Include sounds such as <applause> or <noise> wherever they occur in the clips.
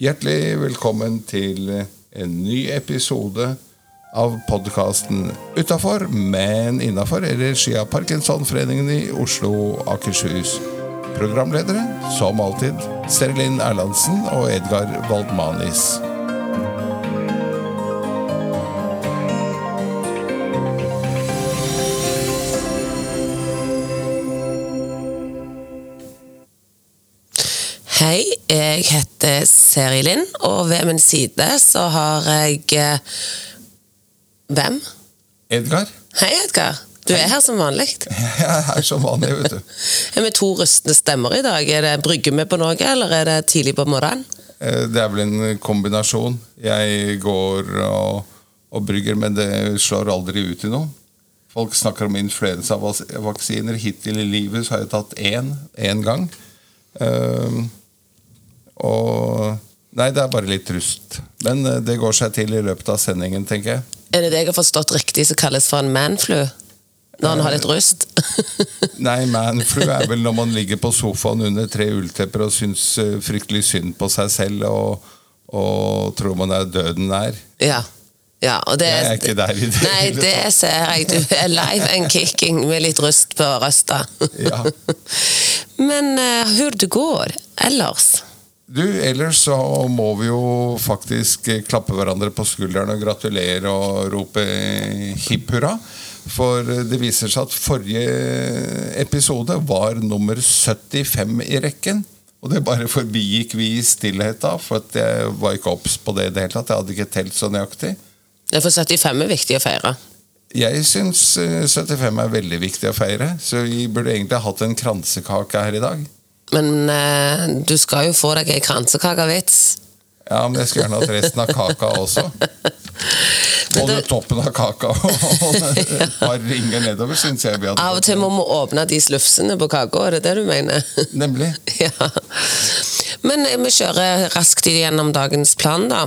Hjertelig velkommen til en ny episode av podkasten Utafor, men innafor, i regi av Parkinsonforeningen i Oslo Akershus. Programledere, som alltid, Sterlin Erlandsen og Edgar Waldmanis. Seri Linn, og ved min side så har jeg eh, Hvem? Edgar? Hei, Edgar. Du er her som vanlig. <laughs> Jeg er her som vanlig, vet du. <laughs> Er vi to rustne stemmer i dag? Er det Brygger vi på noe, eller er det tidlig på morgenen? Eh, Det er vel en kombinasjon. Jeg går og, og brygger, men det slår aldri ut i noe. Folk snakker om influensavaksiner. Hittil i livet så har jeg tatt én, én gang. Ehm, og Nei, det er bare litt rust. Men eh, det går seg til i løpet av sendingen, tenker jeg. Er det det jeg har forstått riktig som kalles for en manflu? Når han har litt rust? <laughs> Nei, manflu er vel når man ligger på sofaen under tre ulltepper og syns eh, fryktelig synd på seg selv og, og tror man er døden nær. ja. ja. Og det, Jeg er ikke der i det <laughs> Nei, det ser jeg. Du er live and kicking med litt rust på røsta. Ja. <laughs> Men uh, hvor det går ellers? Du, ellers så må vi jo faktisk eh, klappe hverandre på skulderen og gratulere og rope eh, hipp hurra. For eh, det viser seg at forrige episode var nummer 75 i rekken. Og det bare forbigikk vi i stillhet da, for at jeg var ikke obs på det i det hele tatt. Jeg hadde ikke telt så nøyaktig. Ja, For 75 er viktig å feire. Jeg syns eh, 75 er veldig viktig å feire, så vi burde egentlig hatt en kransekake her i dag. Men eh, du skal jo få deg ei kransekakevits. Ja, men jeg skulle gjerne hatt resten av kaka også. <laughs> Både det- toppen av kaka og et par ringer nedover, syns jeg Av og til må vi åpne de slufsene på kaka, er det det du mener? Nemlig. <laughs> ja. Men eh, vi kjører raskt gjennom dagens plan, da.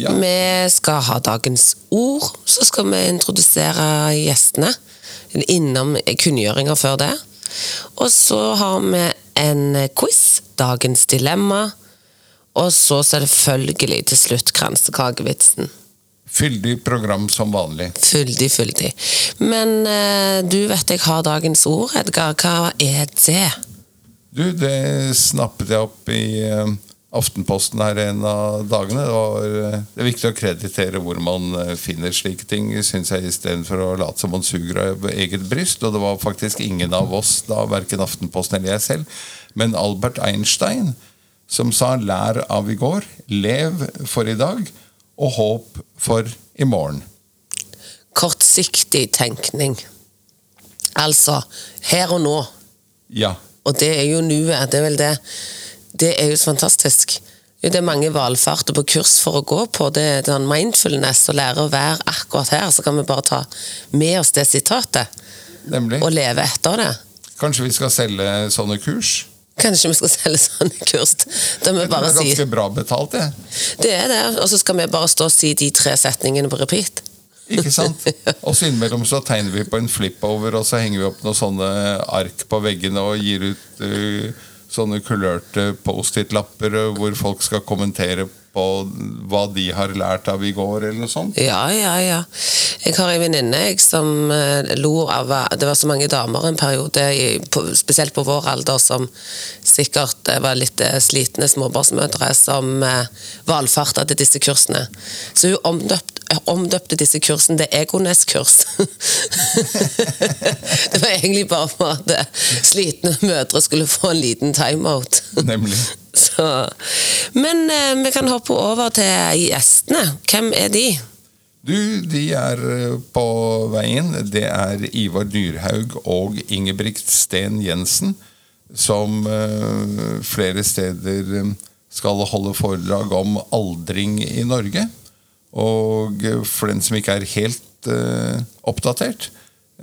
Ja. Vi skal ha dagens ord, så skal vi introdusere gjestene. Innom kunngjøringer før det. Og så har vi en quiz, dagens dilemma. Og så selvfølgelig til slutt kransekakevitsen. Fyldig program som vanlig. Fyldig, fyldig. Men eh, du vet jeg har dagens ord, Edgar. Hva er det? Du, det snappet jeg opp i eh, Aftenposten her en av dagene. Og eh, det er viktig å kreditere hvor man eh, finner slike ting, syns jeg, istedenfor å late som man suger av eget bryst. Og det var faktisk ingen av oss, da, verken Aftenposten eller jeg selv, men Albert Einstein, som sa 'lær av i går', 'lev for i dag', og 'håp for i morgen'. Kortsiktig tenkning. Altså her og nå. Ja. Og det er jo nuet. Det er vel det. Det er jo så fantastisk. Det er mange valfarter på kurs for å gå på. Det er sånn mindfulness og lære å være akkurat her. Så kan vi bare ta med oss det sitatet Nemlig. og leve etter det. Kanskje vi skal selge sånne kurs? Kanskje vi skal selge sånne kurs der vi Det er ganske bra betalt, det. Det er det, og så skal vi bare stå og si de tre setningene på repeat. Ikke sant? <laughs> Og så innimellom så tegner vi på en flip-over, og så henger vi opp noen sånne ark på veggene og gir ut uh, sånne kulørte Post-It-lapper uh, hvor folk skal kommentere på hva de har lært av i går, eller noe sånt. Ja, ja, ja. Jeg har en venninne som eh, lo av Det var så mange damer en periode, spesielt på vår alder, som sikkert eh, var litt eh, slitne småbarnsmødre, som eh, valfarta til disse kursene. Så hun omdøpt, omdøpte disse kursene til Egones-kurs. <laughs> det var egentlig bare for at eh, slitne mødre skulle få en liten timeout. Nemlig. <laughs> Så. Men eh, vi kan hoppe over til gjestene. Hvem er de? Du, de er uh, på veien. Det er Ivar Dyrhaug og Ingebrigt Sten Jensen, som eh, flere steder um, skal holde foredrag om aldring i Norge. Og for den som ikke er helt uh, oppdatert,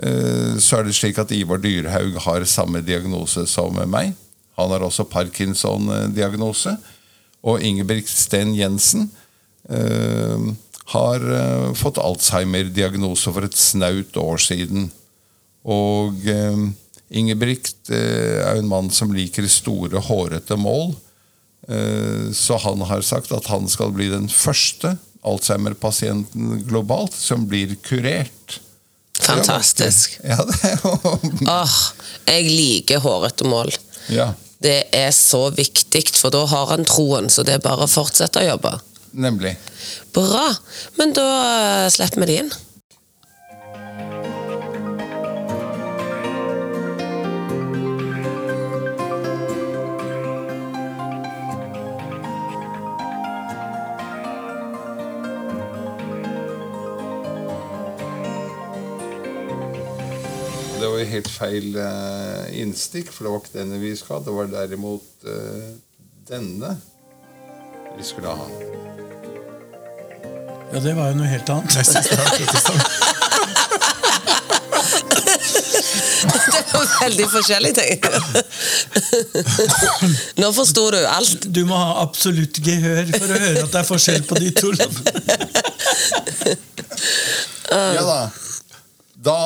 uh, så er det slik at Ivar Dyrhaug har samme diagnose som meg. Han har også Parkinson-diagnose. Og Ingebrigt Sten Jensen uh, har fått Alzheimer-diagnose for et snaut år siden. Og Ingebrigt er en mann som liker store, hårete mål. Så han har sagt at han skal bli den første Alzheimer-pasienten globalt som blir kurert. Fantastisk. <laughs> Ja, Åh, jeg liker hårete mål. Ja, Det er så viktig, for da har han troen, så det er bare å fortsette å jobbe. nemlig. Bra. Men da eh, slipper vi det inn. Var jo helt feil eh, innstikk, for det var ikke denne vi skulle ha. Det var derimot eh, denne vi skulle ha. Ja, det var jo noe helt annet. Jeg synes det var interessant. <laughs> Det var veldig forskjellige ting. Nå forsto du alt. Du må ha absolutt gehør for å høre at det er forskjell på de to. Ja da. Da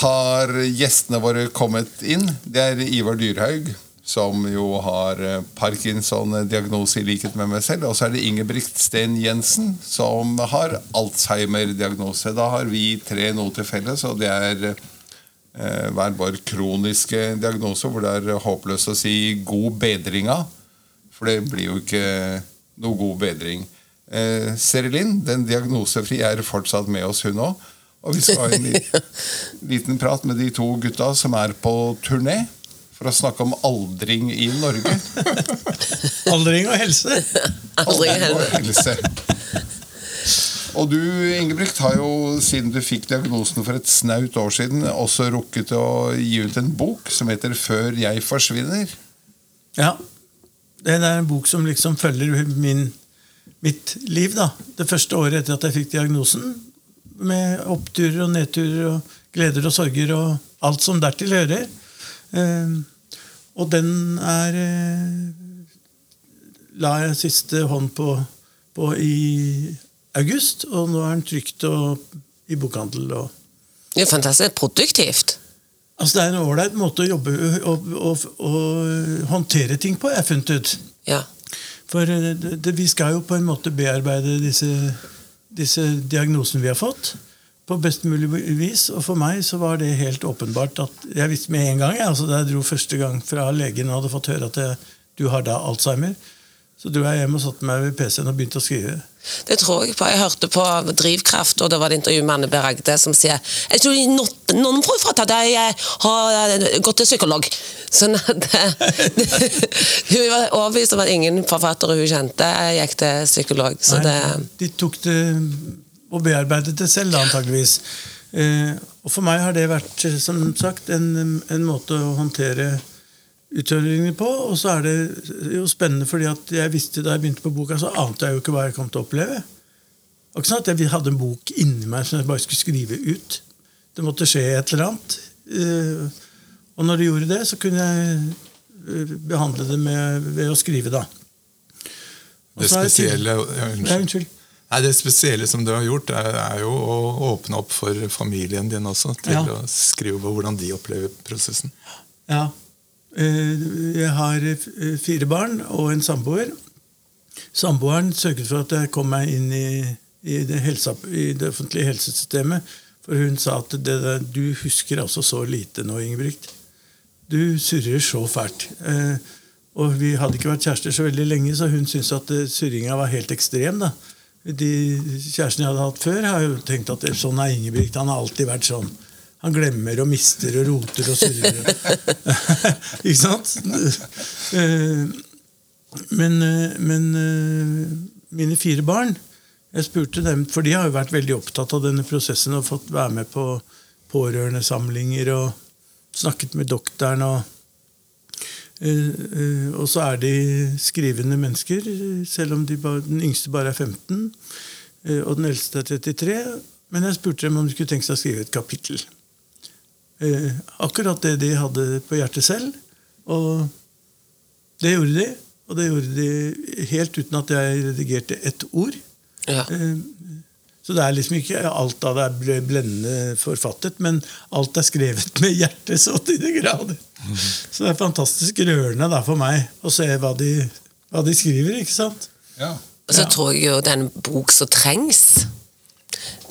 har gjestene våre kommet inn. Det er Ivar Dyrhaug, som jo har eh, Parkinson-diagnose i likhet med meg selv. Og så er det Ingebrigt Sten Jensen, som har Alzheimer-diagnose. Da har vi tre noe til felles, og det er eh, hver vår kroniske diagnose, hvor det er håpløst å si 'god bedringa', for det blir jo ikke noe god bedring. Eh, Serilin, den diagnosefri, er fortsatt med oss, hun òg. Og vi skal ha en <laughs> liten prat med de to gutta som er på turné for å snakke om aldring i Norge. <laughs> Aldring og helse. Aldring og helse. Og du, Ingebrigt, har jo siden du fikk diagnosen for et snaut år siden, også rukket å gi ut en bok som heter 'Før jeg forsvinner'. Ja. Det er en bok som liksom følger min, mitt liv. da. Det første året etter at jeg fikk diagnosen. Med oppturer og nedturer og gleder og sorger og alt som dertil hører. Eh, og den er eh, La jeg siste hånd på, på i august, og nå er den trygt og i bokhandel. og Det er fantastisk produktivt. Altså Det er en ålreit måte å jobbe og, og, og håndtere ting på, jeg har funnet ut. Ja. For eh, det, det, vi skal jo på en måte bearbeide disse, disse diagnosene vi har fått, på best mulig vis. Og for meg så var det helt åpenbart at Jeg visste med en gang, altså da jeg dro første gang fra legen og hadde fått høre at jeg, du har da Alzheimer, så dro jeg hjem og satte meg ved PC-en og begynte å skrive. Det tror jeg på. Jeg hørte på Drivkraft, og det var et intervju med Anne B. Ragde som sier Jeg tror not- noen fra at jeg har gått til psykolog. Sånn at <laughs> Hun var overbevist om at ingen forfattere hun kjente, gikk til psykolog. Så det de tok det og bearbeidet det selv, da, antageligvis. Eh, og for meg har det vært eh, som sagt, en, en måte å håndtere utfordringene på. Og så er det jo spennende, fordi at jeg visste da jeg begynte på boka, så ante jeg jo ikke hva jeg kom til å oppleve. Det var ikke sånn at jeg hadde en bok inni meg som jeg bare skulle skrive ut. Det måtte skje et eller annet. Eh, og når det gjorde det, så kunne jeg eh, behandle det med, ved å skrive, da. Det spesielle ja, Ja, unnskyld. unnskyld. Nei, det spesielle som du har gjort, er, er jo å åpne opp for familien din også. Til Ja. å skrive på hvordan de opplever prosessen. Ja. Eh, Jeg har eh, fire barn og en samboer. Samboeren sørget for at jeg kom meg inn i, i, det, helse, i det offentlige helsesystemet. For hun sa at der, du husker altså så lite nå, Ingebrigt. Du surrer så fælt. Eh, og vi hadde ikke vært kjærester så veldig lenge, så hun syntes at eh, surringa var helt ekstrem. da. De kjærestene jeg hadde hatt før, har jo tenkt at sånn er Ingebrigt. Han har alltid vært sånn. Han glemmer og mister og roter og surrer. <laughs> ikke sant? Eh, Men, eh, men eh, mine fire barn Jeg spurte dem, for de har jo vært veldig opptatt av denne prosessen og fått være med på pårørendesamlinger og snakket med doktoren. og og så er de skrivende mennesker, selv om de bare, den yngste bare er 15, eh, og den eldste er 33. Men jeg spurte dem om de skulle tenke seg å skrive et kapittel. Eh, akkurat det de hadde på hjertet selv. Og det gjorde de. Og det gjorde de helt uten at jeg redigerte ett ord. ja. Eh, Så det er liksom ikke alt av det er blendende forfattet, men alt er skrevet med hjertet så til de grader. Så det er fantastisk rørende da for meg å se hva de, hva de skriver, ikke sant? Ja. Og så tror jeg jo det er en bok som trengs.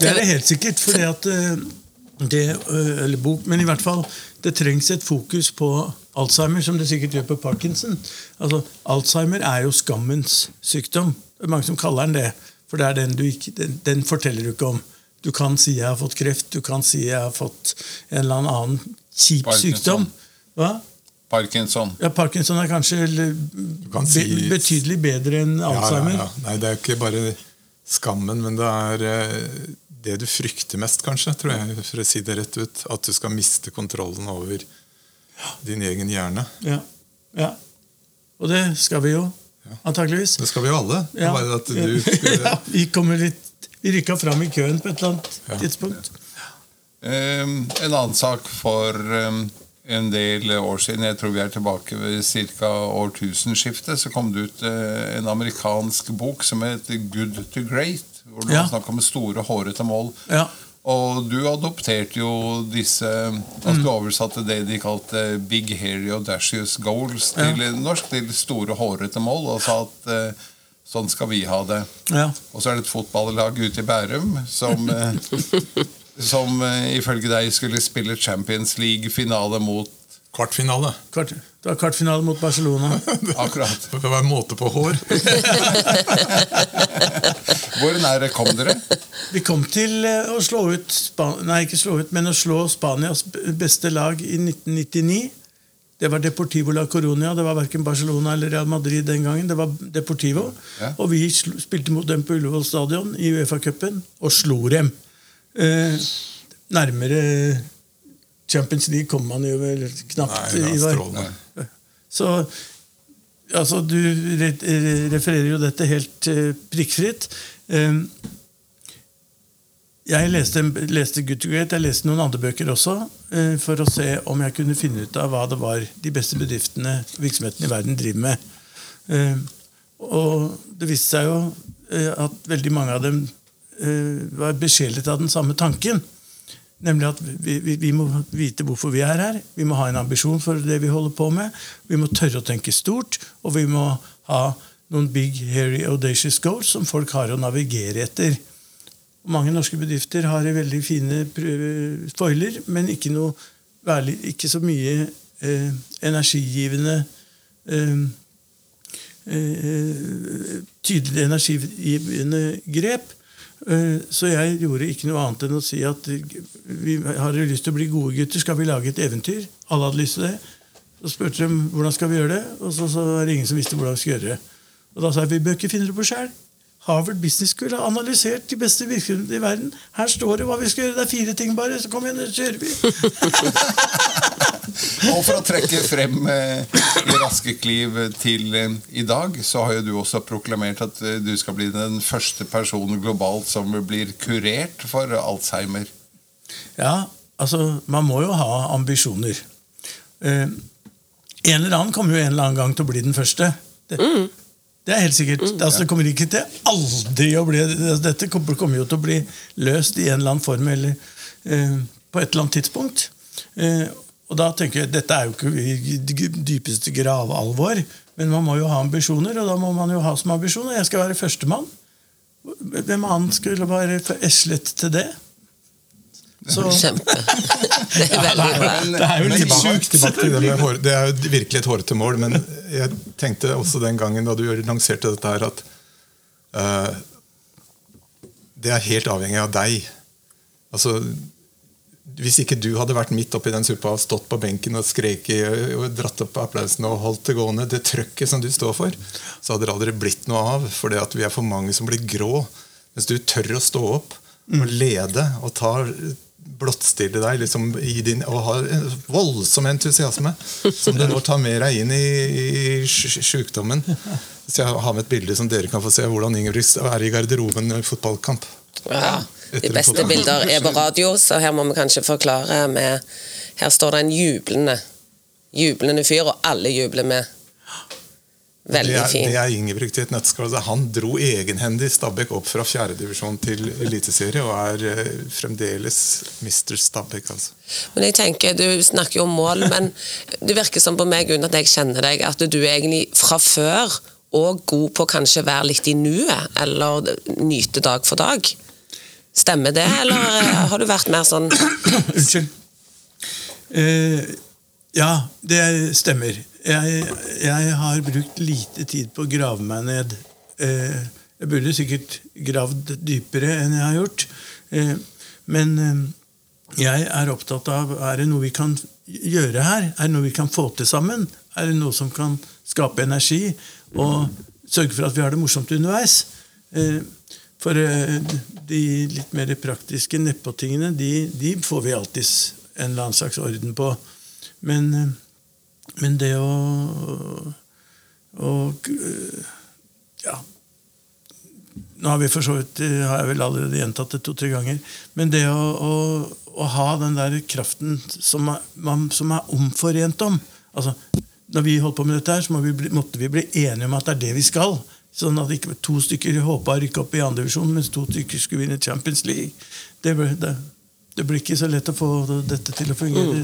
Det er det helt sikkert, fordi at eh, det, eh, Eller bok, men i hvert fall det trengs et fokus på Alzheimer, som det sikkert gjør på Parkinson. Altså, Alzheimer er jo skammens sykdom. Det er mange som kaller den det. For det er den du ikke, den, den forteller du ikke om. Du kan si 'jeg har fått kreft', du kan si 'jeg har fått en eller annen kjip Parkinson. sykdom'. Hva? Parkinson. Ja, Parkinson er kanskje eller, kan si- be, betydelig bedre enn Ja, ja, Alzheimer. ja. Nei, det er ikke bare skammen, men det er eh, det du frykter mest, kanskje, tror jeg, for å si det rett ut. At du skal miste kontrollen over din egen hjerne. Ja. ja. Og det skal vi jo, antakeligvis. Det skal vi jo alle. Ja. Bare at du <laughs> skulle ja, vi kommer litt Vi rykka fram i køen på et eller annet Ja. tidspunkt. Um, en annen sak for um, en del år siden, jeg tror vi er tilbake ved ca. årtusenskiftet, så kom det ut uh, en amerikansk bok som heter Good to Great. Hvor det Ja. var snakk om store, hårete mål. Ja. Og du adopterte jo disse altså Du oversatte det de kalte Big Hairy Audacious Goals til norsk, til store, hårete mål, og sa at eh, sånn skal vi ha det. ja. Og så er det et fotballag ute i Bærum som, eh, som eh, ifølge deg skulle spille Champions League-finale mot Kvartfinale. Kvart, det var kvartfinale mot Barcelona. <laughs> Akkurat. Det var være måte på hår. <laughs> Hvor nære kom dere? Vi kom til eh, å slå ut Span Nei, ikke slå ut, men å slå Spanias beste lag i 1999. Det var Deportivo la Coronia. Det var verken Barcelona eller Real Madrid den gangen. Det var Deportivo. Ja. Og vi spilte mot dem på Ullevål stadion i Uefa-cupen og slo dem. Eh, nærmere Champions League kommer man jo vel knapt. Nei, Ivar. strålende. Så altså, du refererer jo dette helt eh, prikkfritt. Um, jeg leste, leste Good to Great, jeg leste noen andre bøker også, eh, for å se om jeg kunne finne ut av hva det var de beste bedriftene virksomhetene i verden driver med. Eh, og det viste seg jo eh, at veldig mange av dem var besjelet av den samme tanken. Nemlig at vi, vi, vi må vite hvorfor vi er her. Vi må ha en ambisjon for det vi holder på med. Vi må tørre å tenke stort, og vi må ha noen big, hairy, audacious goals som folk har å navigere etter. Mange norske bedrifter har veldig fine foiler, men ikke, noe, ikke så mye eh, energigivende eh, eh, Tydelig energigivende grep. Eh, Så jeg gjorde ikke noe annet enn å si at vi har lyst til å bli gode gutter, skal vi lage et eventyr? Alle hadde lyst til det. Så spurte de hvordan skal vi gjøre det, og så, så var det ingen som visste hvordan vi skulle gjøre det. Og da sa jeg vi bør ikke finne det på sjøl. Harvard Business School har analysert de beste virksomhetene i verden. Her står det hva vi skal gjøre. Det er fire ting bare. Så kom igjen, så kjører vi. <laughs> Og for å trekke frem eh, i raske kliv til eh, i dag, så har jo du også proklamert at eh, du skal bli den første personen globalt som blir kurert for Alzheimer. Ja, altså, man må jo ha ambisjoner. Eh, en eller annen kommer jo en eller annen gang til å bli den første. Det, det er helt sikkert. Altså, det kommer ikke til aldri å bli Dette kommer kommer jo til å bli løst i en eller annen form eller eh, på et eller annet tidspunkt. Og da tenker jeg, Dette er jo ikke i dypeste gravalvor, men man må jo ha ambisjoner, og da må man jo ha som ambisjon at jeg skal være førstemann. Hvem annen skulle være for eslet til det? Så, <laughs> Kjempe. <laughs> Det er veldig bra. det er jo litt sjukt. Det er jo virkelig et hårete mål, men jeg tenkte også den gangen da du lanserte dette her, at uh, det er helt avhengig av deg. Altså, hvis ikke du hadde vært midt oppi den suppa og stått på benken og skreket og dratt opp applausen og holdt det gående, det trøkket som du står for, så hadde det aldri blitt noe av. For det at vi er for mange som blir grå. Mens du tør å stå opp og lede og ta blottstille deg liksom, i din, og har en voldsom entusiasme som du nå tar med deg inn i, i sjukdommen. Så jeg har med et bilde som dere kan få se hvordan Ingebrigt er i garderoben i fotballkamp. Ja. De beste bilder er på radio, så her må vi kanskje forklare med Her står det en jublende jublende fyr, og alle jubler med. Veldig er, fin. Det er Ingebrigt i et nøtteskall. Altså, Han dro egenhendig Stabæk opp fra fjerdedivisjon til eliteserie og er eh, fremdeles Mr. Stabæk. Altså. Men jeg tenker, Du snakker jo om mål, men det virker som på meg uten at jeg kjenner deg, at du egentlig fra før og god på kanskje være litt i nuet, eller nyte dag for dag. Stemmer det, eller har du vært mer sånn <coughs> Unnskyld. Eh, ja, det stemmer. Jeg, jeg har brukt lite tid på å grave meg ned. Eh, jeg burde sikkert gravd dypere enn jeg har gjort. Eh, men eh, jeg er opptatt av er det noe vi kan gjøre her. Er det noe vi kan få til sammen? Er det noe som kan skape energi og sørge for at vi har det morsomt underveis? Eh, for eh, de litt mer praktiske nedpåtingene, de, de får vi alltids en eller annen slags orden på. Men, eh, men det å, å Ja. Nå har vi for så vidt, har jeg vel allerede gjentatt det to-tre ganger. Men det å, å, å, ha den der kraften som er, man, som er omforent om altså, Når vi holdt på med dette, her, så må vi bli, måtte vi bli enige om at det er det vi skal. Sånn at ikke to stykker håpa å rykke opp i andredivisjon, mens to stykker skulle vinne Champions League. Det, ble, det, det blir ikke så lett å få dette til å fungere. Mm.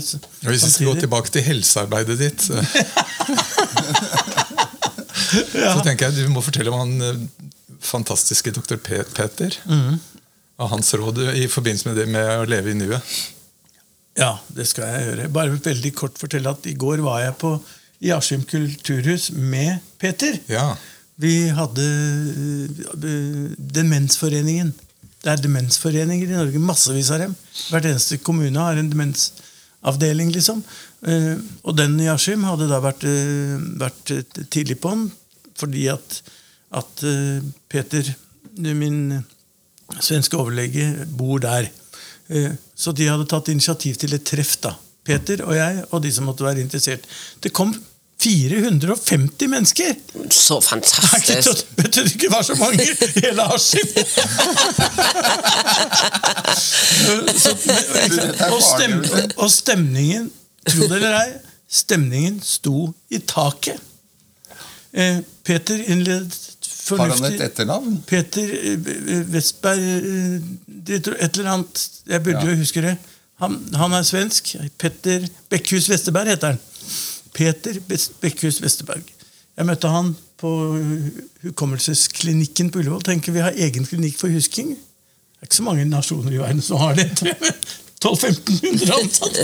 Hvis vi skal gå tilbake til helsearbeidet ditt <laughs> ja. så tenker jeg du må fortelle om han eh, fantastiske doktor Peter. Mm. Og hans råd i forbindelse med det med å leve i nuet. Ja, det skal jeg gjøre. Bare veldig kort fortelle at i går var jeg på i Askim kulturhus med Peter. Ja. Vi hadde uh, Demensforeningen. Det er demensforeninger i Norge. Massevis av dem. Hvert eneste kommune har en demensavdeling. liksom. Uh, og den i Askim hadde da vært, vært tidlig på den fordi at, at Peter, min svenske overlege, bor der. Så de hadde tatt initiativ til et treff. da. Peter og jeg og de som måtte være interessert. Det kom 450 mennesker! Så fantastisk! Det du ikke var så mange i hele Askim? <laughs> og, stem, og stemningen, tro det eller ei, stemningen sto i taket. Eh, Peter innledet fornuftig Har han et etternavn? Peter Westberg Et eller annet. Jeg burde jo huske det. Han, han, er svensk. Petter Bekkhus Westerberg heter han. Peter Bekkhus Westerberg. Jeg møtte han på hukommelsesklinikken på Ullevål. Tenker Vi har egen klinikk for husking. Det er ikke så mange nasjoner i verden som har det. <laughs> 1200-1500 ansatte!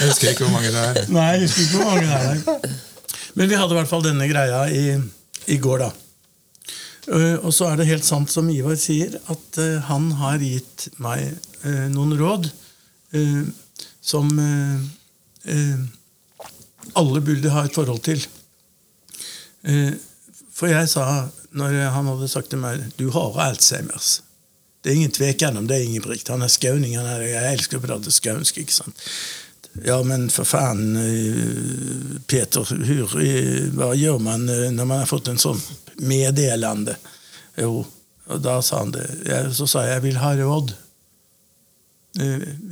jeg husker ikke hvor mange det er. Nei, jeg husker ikke hvor mange det er. Men vi hadde i hvert fall denne greia i, i går, da. Uh, og så er det helt sant som Ivar sier, at uh, han har gitt meg uh, noen råd som eh, alle burde ha et forhold til. Eh, for jeg sa, når han hadde sagt til meg du har Alzheimers Det er ingen tvek om det, Ingebrigt. Han er skauning. Han er, jeg elsker å prate skaunsk. ikke sant? Ja, men for faen, eh, Peter, hur, eh, hva gjør man eh, når man har fått en sånn meddelende? Jo, og da sa han det. Jeg, så sa jeg jeg vil ha råd.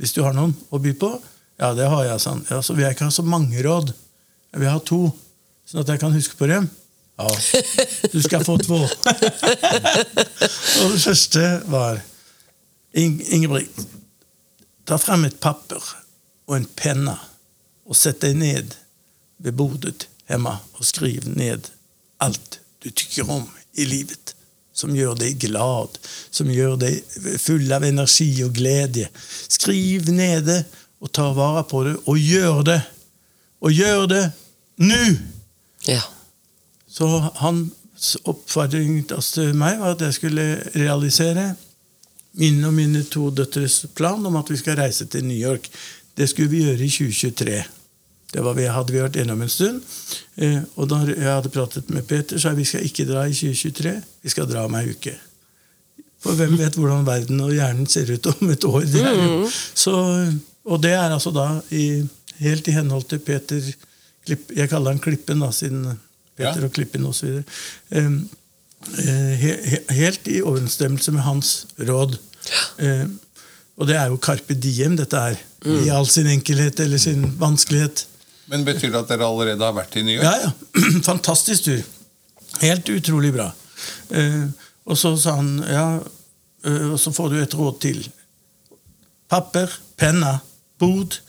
Hvis du har noen å by på, ja, det har jeg, sånn. Ja, så vil jeg ikke ha så mange råd. Jeg vil ha to, sånn at jeg kan huske på dem. Ja, du skal få to. og det første var Ingebrigt, ta frem et papir og en penne og sett deg ned ved bordet hjemme og skriv ned alt du tykker om i livet. Som gjør deg glad, som gjør deg full av energi og glede. Skriv ned det og tar vare på det, og gjør det. Og gjør det nå! Ja. Så hans oppfordring til meg var at jeg skulle realisere min og mine to døtres plan om at vi skal reise til New York. Det skulle vi gjøre i 2023. Det vi, hadde vi vært enige om en stund. Eh, og da jeg hadde pratet med Peter, sa jeg vi skal ikke dra i 2023, vi skal dra om ei uke. For hvem vet hvordan verden og hjernen ser ut om et år? Det er jo. Så og det er altså da i, helt i henhold til Peter Klipp, Jeg kaller han Klippen, da, siden Peter ja. og Klippen osv. Um, he, he, helt i overensstemmelse med hans råd. Uh, og det er jo Carpe Diem, dette er. Mm. I all sin enkelhet eller sin vanskelighet. Men Betyr det at dere allerede har vært i New York? Ja, ja. <clears throat> Fantastisk tur. Helt utrolig bra. Uh, og så sa han ja, uh, og så får du et råd til. Papper, penna, bod,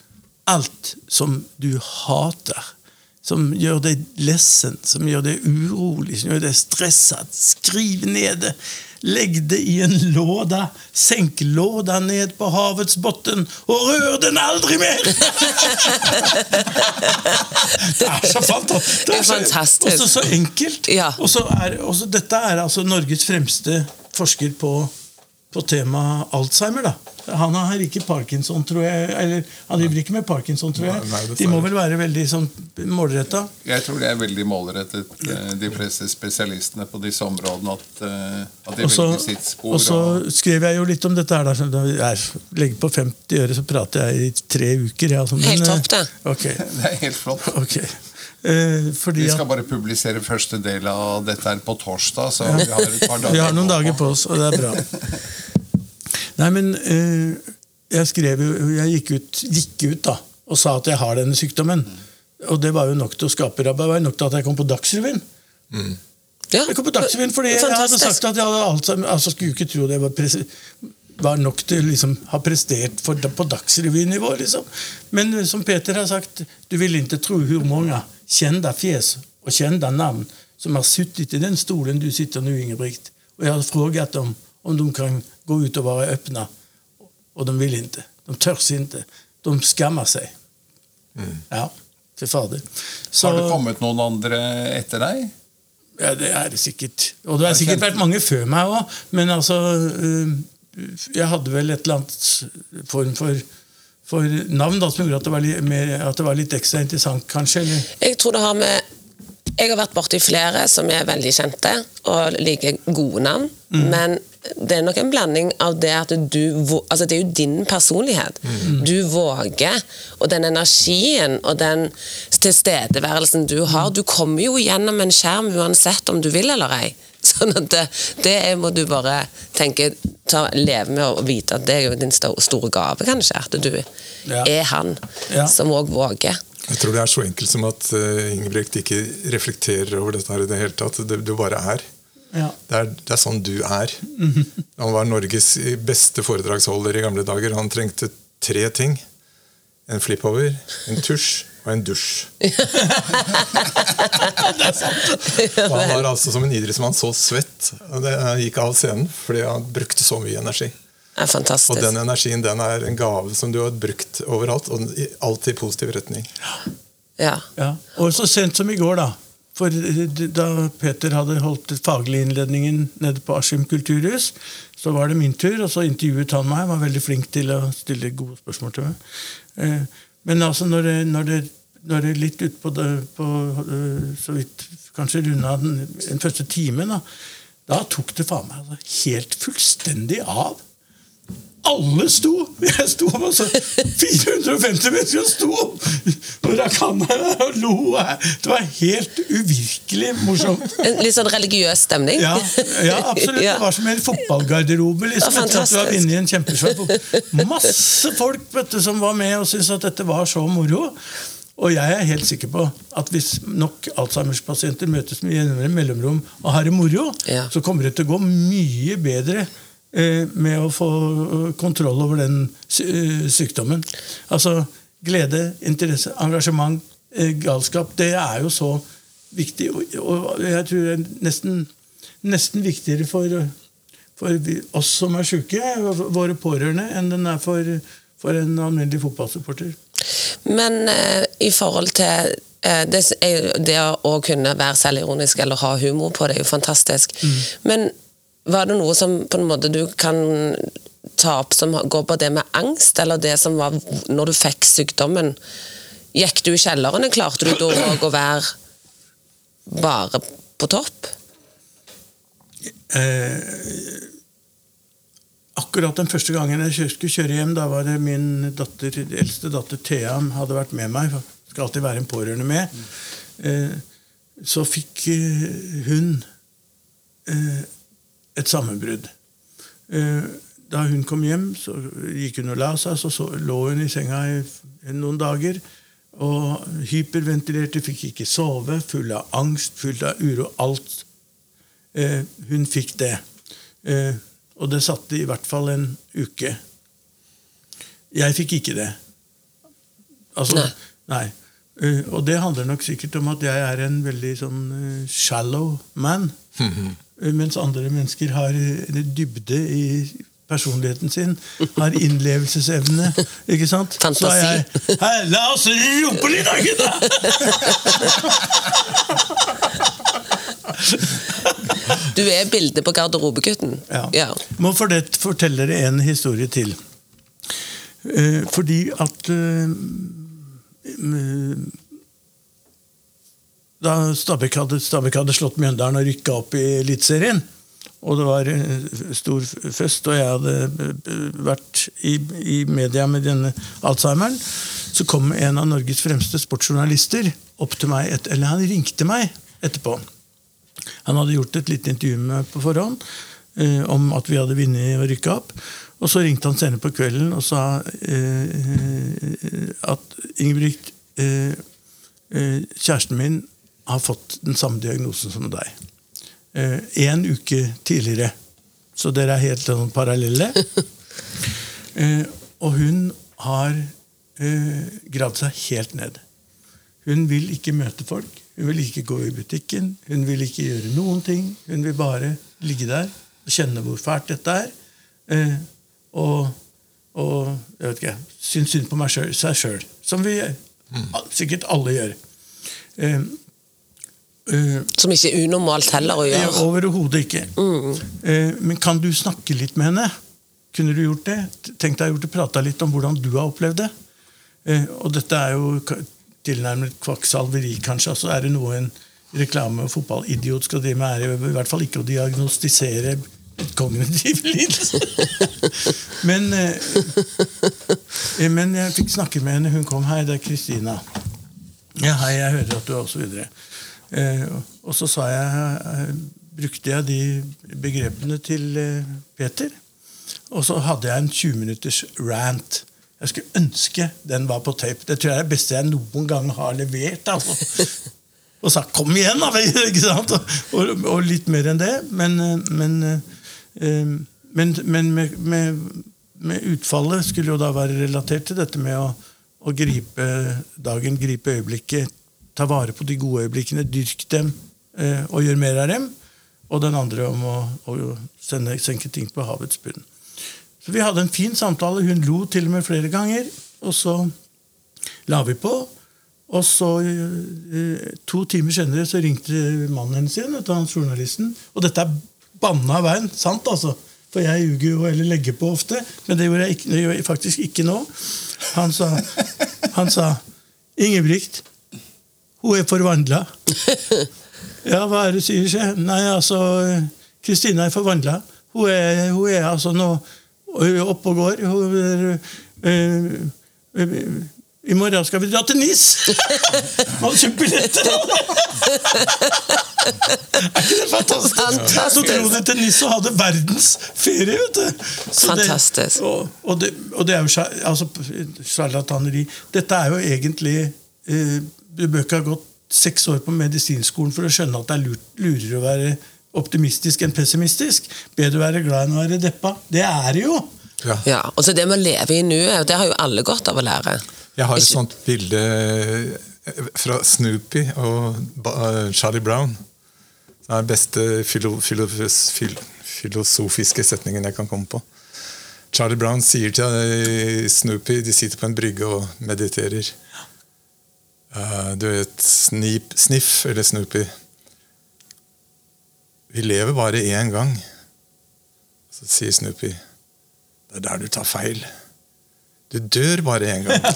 alt som du hater. som gjør deg lessen, som gjør deg urolig, som gjør deg stressa. Skriv ned det. Legg det i en låda. Senk låda ned på havets bunn, og rør den aldri mer! <laughs> det er så fantastisk! Det er fantastisk. Og så, så enkelt. Ja. Og så er, også, dette er altså Norges fremste forsker på, på temaet Alzheimer. da. Han har ikke parkinson, tror jeg. Eller han driver ikke med parkinson, tror jeg. Nei, De må vel være veldig sånn målretta. Jeg tror det er veldig målrettet, eh, de fleste spesialistene på disse områdene. At, eh, at de også, velger sitt spor. og så skrev jeg jo litt om dette her. Da, jeg legger på 50 øre, så prater jeg i tre uker. Ja, altså, men, Helt eh, topp, det. Okay. <laughs> Det er helt flott. ok. Eh, fordi Vi at skal bare publisere første del av dette her på torsdag, så vi har et par <laughs> dager Vi har noen dager på oss, og det er bra. Nei, men eh, jeg skrev jo Jeg gikk ut, gikk ut da, og sa at jeg har denne sykdommen. Og det var jo nok til å skape rabalder. Det var jo nok til at jeg kom på Dagsrevyen. Ja. Jeg kom på Dagsrevyen fordi jeg hadde sagt at jeg hadde Alzheimer. Altså, skulle jo ikke tro det var, pres var nok til å liksom, ha prestert for, på Dagsrevynivå. Liksom. Men som Peter har sagt, du vil ikke tro hvor mange kjente fjes og kjente navn som har sittet i den stolen du sitter nå, Ingebrigt. Og jeg har spurt dem om de kan gå ut og være åpne. Og de vil ikke. De tør ikke. De skammer seg. Ja, fy fader. Så- Har det kommet noen andre etter deg? ja, det er det sikkert. Og det har sikkert vært mange før meg òg, men altså øh, Jeg hadde vel et eller annet form for, for navn da, som gjorde at det, var litt, mer, at det var litt ekstra interessant, kanskje. Eller? Jeg tror det har med Jeg har vært borti flere som er veldig kjente og liker gode navn. Men det er nok en blanding av det at du Altså, det er jo din personlighet. Du våger. Og den energien og den tilstedeværelsen du har Du kommer jo gjennom en skjerm uansett om du vil eller ei. Sånn at det, det er, må du bare tenke ta, Leve med å vite at det er jo din store gave, kanskje. At du Ja. er han Ja. som òg våger. Jeg tror det er så enkelt som at uh, Ingebrigt ikke reflekterer over dette her i det hele tatt. Det, du bare er. Ja. Det er, det er sånn du er. Han var Norges beste foredragsholder i gamle dager. Han trengte tre ting. En flippover, en tusj og en dusj. Det er Og han var altså som en idrettsmann så svett. og Det gikk av scenen fordi han brukte så mye energi. Det er fantastisk. Og den energien den er en gave som du har brukt overalt, og i- alltid i positiv retning. Ja. Ja. Og så sent som i går, da. For eh, da Peter hadde holdt faglig innledningen nede på Askim kulturhus, så var det min tur, og så intervjuet han meg. Han var veldig flink til å stille gode spørsmål til meg. Men altså, når det, når det, når det litt utpå på, eh, så vidt kanskje runda den, den første timen, da, da tok det faen meg altså, helt fullstendig av. Alle sto! Jeg sto altså 450 mennesker sto og rakk handa og lo. Det var helt uvirkelig morsomt. En litt sånn religiøs stemning. Ja, ja absolutt. Ja. Det var som en fotballgarderobe. Liksom, etter at du var inne i en kjempesvær. Masse folk vet du, som var med og syntes at dette var så moro. Og jeg er helt sikker på at hvis nok Alzheimers-pasienter møtes med mellomrom og har det moro, Ja. så kommer det til å gå mye bedre med å få eh, kontroll over den eh, sykdommen. Altså glede, interesse, engasjement, eh, galskap. Det er jo så viktig. Og, jeg tror det er nesten, nesten viktigere for, for oss som er syke, våre pårørende, enn den er for, for en alminnelig fotballsupporter. Men eh, i forhold til eh, det, det å kunne være selvironisk eller ha humor på det, er jo fantastisk. Men var det noe som på en måte du kan ta opp som går på det med angst, eller det som var når du fikk sykdommen? Gikk du i kjelleren? Klarte du da òg å være bare på topp? Eh, akkurat den første gangen jeg skulle kjøre hjem, da var det min datter, eldste datter Thea hadde vært med meg. Skal alltid være en pårørende med. Eh, så fikk eh, hun eh, et sammenbrudd. Eh, da hun kom hjem, så gikk hun og la seg, så, lå hun i senga i noen dager. Og hyperventilerte, fikk ikke sove, full av angst, full av uro. Alt. Eh, hun fikk det. Eh, og det satte i hvert fall en uke. Jeg fikk ikke det. Altså, Nei. Eh, og det handler nok sikkert om at jeg er en veldig sånn uh, shallow man. Mens andre mennesker har dybde i personligheten sin. Har innlevelsesevne. Ikke sant? Så er jeg Hei, la oss rope litt, da, gutta! Du er bildet på garderobegutten. Ja. Ja. Må for det fortelle dere en historie til. Eh, fordi at eh, Da Stabæk hadde, Stabæk hadde slått Mjøndalen og rykka opp i Eliteserien, og det var eh, stor fest, og jeg hadde eh, vært i, i media med denne Alzheimeren, så kom en av Norges fremste sportsjournalister opp til meg, et, eller han ringte meg etterpå. Han hadde gjort et lite intervju med meg på forhånd eh, om at vi hadde vunnet og rykka opp. Og så ringte han senere på kvelden og sa eh, at Ingebrigt, eh, eh, kjæresten min har fått den samme diagnosen som deg. Eh, en uke tidligere. Så dere er helt sånn parallelle. <laughs> Eh, og hun har eh, gravd seg helt ned. Hun vil ikke møte folk. Hun vil ikke gå i butikken. Hun vil ikke gjøre noen ting. Hun vil bare ligge der og kjenne hvor fælt dette er. Eh, og, og jeg vet ikke, synes synd på meg selv, seg sjøl. Som vi sikkert alle gjør. Eh, eh, Som ikke er unormalt heller å gjøre. Overhodet ikke. Eh, men kan du snakke litt med henne? Kunne du gjort det? Tenk deg gjort det, prata litt om hvordan du har opplevd det. Uh, og dette er jo tilnærmet kvakksalveri, kanskje. Altså er det noe en reklame- og fotballidiot skal drive med, er i hvert fall ikke å diagnostisere et kognitiv lidelse. <laughs> men, eh, men jeg fikk snakke med henne. Hun kom. 'Hei, det er Kristina'. Ja, hei, jeg hører at du er og så videre. Eh, og så sa jeg, eh, brukte jeg de begrepene til eh, Peter. Og så hadde jeg en 20 minutters rant. Jeg skulle ønske den var på tape. Det tror jeg er det beste jeg noen gang har levert. Altså. <laughs> Og sagt 'kom igjen', da! <laughs> Ikke sant? Og, og, litt mer enn det. Men, eh, men, eh, men, men med, med, med utfallet skulle jo da være relatert til dette med å, å gripe dagen, gripe øyeblikket, ta vare på de gode øyeblikkene, dyrke dem eh, og gjøre mer av dem. Og den andre om å, å sende, senke ting på havets bunn. Så vi hadde en fin samtale. Hun lo til og med flere ganger. Og så la vi på. Og så eh, To timer senere så ringte mannen hennes igjen, etter han journalisten. Og dette er banna veien. Sant, altså. For jeg ljuger jo eller legger på ofte. Men det gjorde jeg, ikke, det gjorde jeg faktisk ikke nå. Han sa, han sa Ingebrigt, hun er forvandla. Ja, hva er det du sier, sjef? Nei, altså Kristina er forvandla. Hun, hun er altså nå oppe og går. Hun er, øh, øh, I morgen skal vi dra til NIS! <laughs> Og kjøpe billetter! er ikke det fantastisk? Fantastisk. Så dro de til NIS og hadde verdens ferie, vet du. Så det- Fantastisk. og, og, det, og det er jo altså, sjarlataneri. Dette er jo egentlig eh, Du bør ikke ha gått seks år på medisinskolen for å skjønne at det er lurt, lurere å være optimistisk enn pessimistisk. Bedre å være glad enn å være deppa. Det er det jo! Ja. Ja, og så Det med å leve i nuet, det har jo alle godt av å lære. Jeg har et Ikke- sånt bilde eh, fra Snoopy og eh, Charlie Brown. Det er den beste filo, filo, fil, filosofiske setningen jeg kan komme på. Charlie Brown sier til eh, Snoopy De sitter på en brygge og mediterer. Eh, du vet snip, Sniff eller Snoopy. Vi lever bare én gang. Så sier Snoopy Det er der du tar feil. Du dør bare én gang.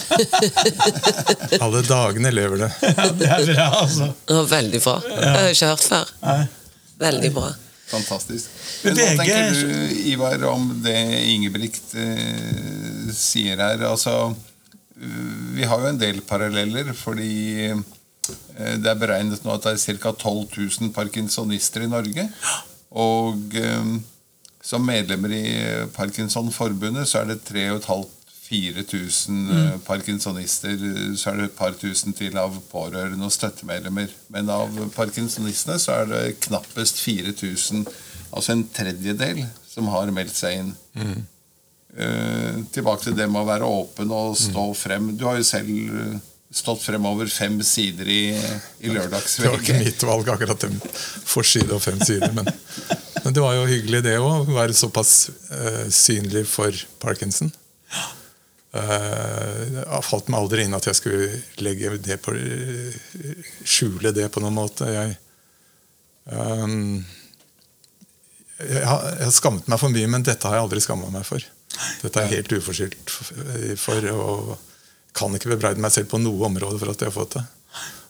<laughs> Alle dagene lever du. Ja, det er bra, altså. Det var veldig bra. Det har jeg ikke hørt før. Nei. Veldig bra. Fantastisk. Men hva tenker du, Ivar, om det Ingebrigt eh, sier her? Altså, vi har jo en del paralleller, fordi eh, det er beregnet nå at det er ca. 12 000 parkinsonister i Norge. Og eh, som medlemmer i Parkinsonforbundet så er det 3500 4000 mm. parkinsonister, så er det et par tusen til av pårørende og støttemedlemmer. Men av parkinsonistene så er det knappest 4000, altså en tredjedel, som har meldt seg inn. Eh, tilbake til det med å være åpen og stå frem. Du har jo selv stått stått fremover fem sider i, i Det var ikke mitt valg, akkurat den forside og fem sider. Men, <laughs> men det var jo hyggelig, det òg. Å være såpass uh, synlig for Parkinson. Uh, falt meg aldri inn at jeg skulle legge det på skjule det på noen måte. Jeg, um, jeg, har, jeg har skammet meg for mye, men dette har jeg aldri skamma meg for. Dette er helt uforskyldt for, og kan ikke bebreide meg selv på noe område for at jeg har fått det.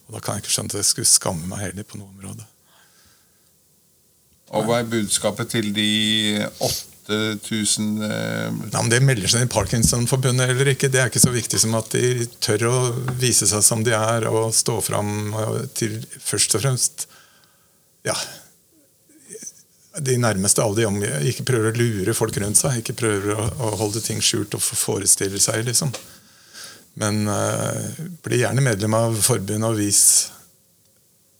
Og da kan jeg ikke skjønne at jeg skulle skamme meg heller på noe område. Og hva er budskapet til de 8000 eh, Nei, om det melder seg i Parkinson-forbundet eller ikke, det er ikke så viktig som at de tør å vise seg som de er, og stå fram til først og fremst ja, de nærmeste alle de. Ikke prøver å lure folk rundt seg, ikke prøver å, å holde ting skjult og forestille seg, liksom. Men uh, bli gjerne medlem av forbundet og vis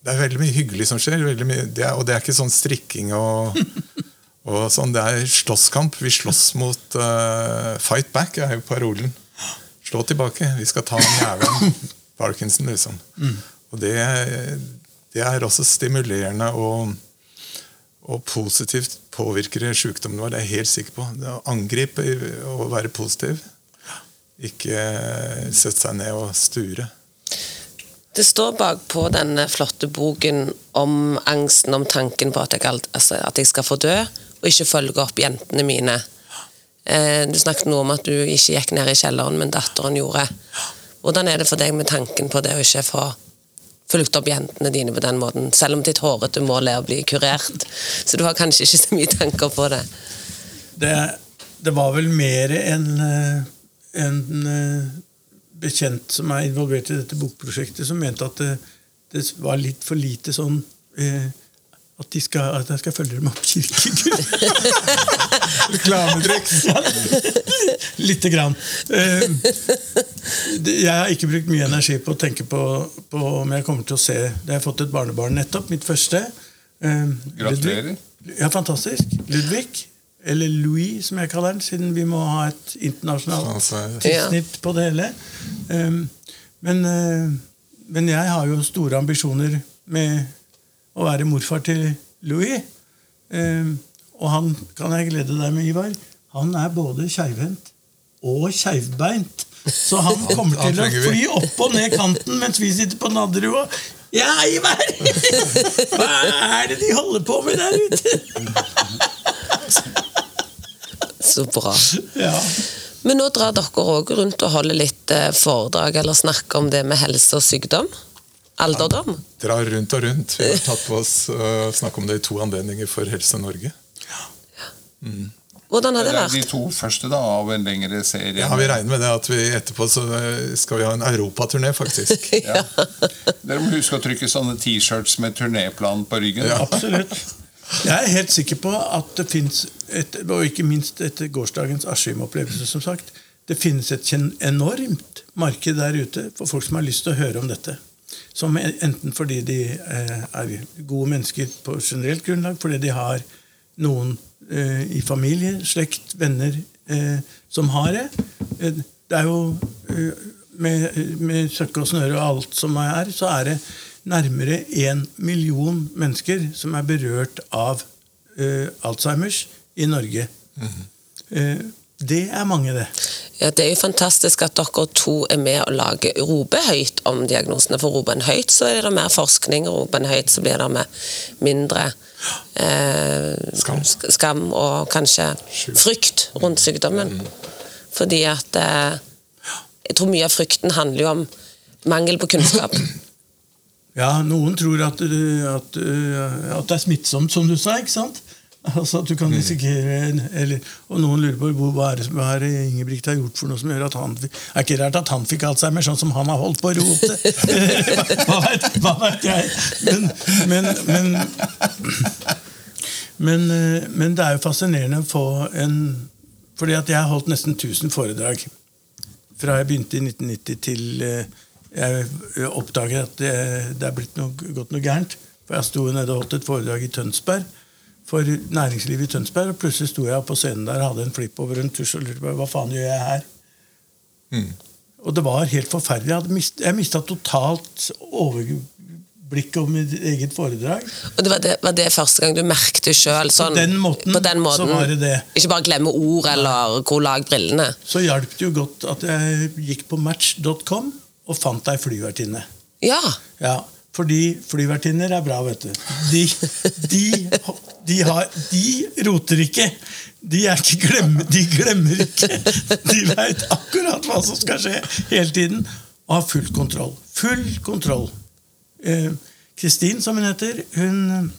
Det er veldig mye hyggelig som skjer, mye, det er, og det er ikke sånn strikking og <laughs> og sånn, Det er slåsskamp. Vi slåss mot uh, Fight back er jo parolen. Slå tilbake. Vi skal ta han jævelen. <laughs> Parkinson, liksom. Og det, det er også stimulerende og, og positivt påvirker sykdommen vår. Det er jeg helt sikker på. Det å angripe og være positiv. Ikke sette seg ned og sture. Det står bakpå denne flotte boken om angsten, om tanken på at jeg, altså, at jeg skal få dø, og ikke følge opp jentene mine. Eh, du snakket noe om at du ikke gikk ned i kjelleren, men datteren gjorde. Hvordan er det for deg med tanken på det å ikke få fulgt opp jentene dine på den måten, selv om ditt hårete mål er å bli kurert? Så du har kanskje ikke så mye tanker på det. Det, det var vel mer en, eh, en eh, bekjent som er involvert i dette bokprosjektet, som mente at det, det var litt for lite sånn eh, at, de skal, at jeg skal følge dem opp kirkegud. <laughs> Reklametriks! Lite grann. Eh, Jeg har ikke brukt mye energi på å tenke på, på om jeg kommer til å se Det jeg har fått et barnebarn nettopp, mitt første. Eh, Gratulerer. Ja, fantastisk. Ludvig. Eller Louis, som jeg kaller den, siden vi må ha et internasjonalt Altså, tilsnitt på det hele. Um, men, eh, men jeg har jo store ambisjoner med å være morfar til Louis. Eh, og han kan jeg glede deg med, Ivar. Han er både keivhendt og keivbeint. Så han <laughs> kommer til å fly opp og ned kanten mens vi sitter på Nadderud. og, Ja, Ivar! <laughs> Hva er det de holder på med der ute? <laughs> Så bra. Ja. Men nå drar dere òg rundt og holder litt eh, foredrag eller snakker om det med helse og sykdom? Alderdom? drar rundt og rundt. Vi har tatt på oss uh, snakk om det i to anledninger for Helse Norge. Hvordan har Det er de to første da, av en lengre serie. Ja, Vi regner med det at vi etterpå så eh, skal vi ha en europaturné, faktisk. <laughs> Ja. Dere må huske å trykke sånne T-shirts med turnéplan på ryggen. Ja. Absolutt. Jeg er helt sikker på at det fins, og ikke minst etter gårsdagens Askim-opplevelse, som sagt, det finnes et enormt marked der ute for folk som har lyst til å høre om dette. Som enten fordi de eh, er gode mennesker på generelt grunnlag, fordi de har noen eh, i familie, slekt, venner eh, som har det. Det er jo med, med søkke og snøre og alt som er, så er det nærmere én million mennesker som er berørt av uh, Alzheimers i Norge. Eh, det er mange, det. Ja, Det er jo fantastisk at dere to er med og lager roper høyt om diagnosene. For roper en høyt, så er det mer forskning. Roper en høyt, så blir det med mindre eh, Skam. skam og kanskje frykt rundt sykdommen. Fordi at eh, Jeg tror mye av frykten handler jo om mangel på kunnskap. Ja, noen tror at, uh, at, uh, at det er smittsomt, som du sa. ikke sant? Altså at du kan risikere en- eller, Og noen lurer på hvor, hva er det, som er Ingebrigt har gjort for noe som gjør at han Er ikke rart at han fikk Alzheimer, sånn som han har holdt på å rote? <laughs> hva, vet, hva vet jeg? Men, men, men, men, uh, men det er jo fascinerende å få en Fordi at jeg har holdt nesten 1000 foredrag fra jeg begynte i 1990 til eh, jeg oppdager at det, det er blitt noe, gått noe gærent. For Jeg sto nede og holdt et foredrag i Tønsberg for næringslivet i Tønsberg. og Plutselig sto jeg på scenen der og hadde en flipp over en tusj og lurte på hva faen gjør jeg her. Og det var helt forferdelig. Jeg, mist, jeg mista totalt overblikket over mitt eget foredrag. Og det var, det var det første gang du merket sjøl? Sånn, På den måten på den måten. så var det det. Ikke bare glemme ord eller hvor lag brillene. Så hjalp det jo godt at jeg gikk på match.com og fant ei flyvertinne. Ja. Ja, fordi flyvertinner er bra, vet du. De, de, de, har, de roter ikke. De, ikke glemme, de glemmer ikke. De veit akkurat hva som skal skje hele tiden. Og har full kontroll. Full kontroll. Eh, Kristin, som hun heter, hun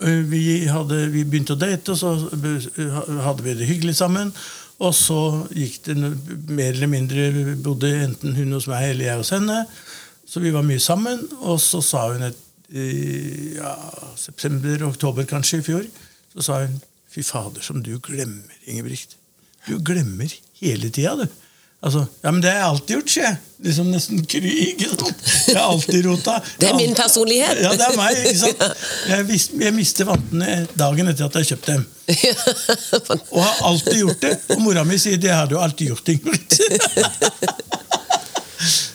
eh, vi, hadde, vi begynte å date, og så eh, hadde vi det hyggelig sammen. Og så gikk det mer eller mindre Bodde enten hun hos meg eller jeg hos henne. Så vi var mye sammen. Og så sa hun et, i ja, september-oktober kanskje i fjor Så sa hun Fy fader, som du glemmer, Ingebrigt. Du glemmer hele tida, du. Altså, ja, men det har jeg alltid gjort, sier jeg. Liksom nesten krig. ikke? Jeg har alltid rota. Det er min personlighet. Ja, det er meg. ikke sant? <laughs> Jeg, jeg mister vantene dagen etter at jeg har kjøpt dem. <laughs> Og har alltid gjort det. Og mora mi sier det har du alltid gjort, Ingrid. <laughs>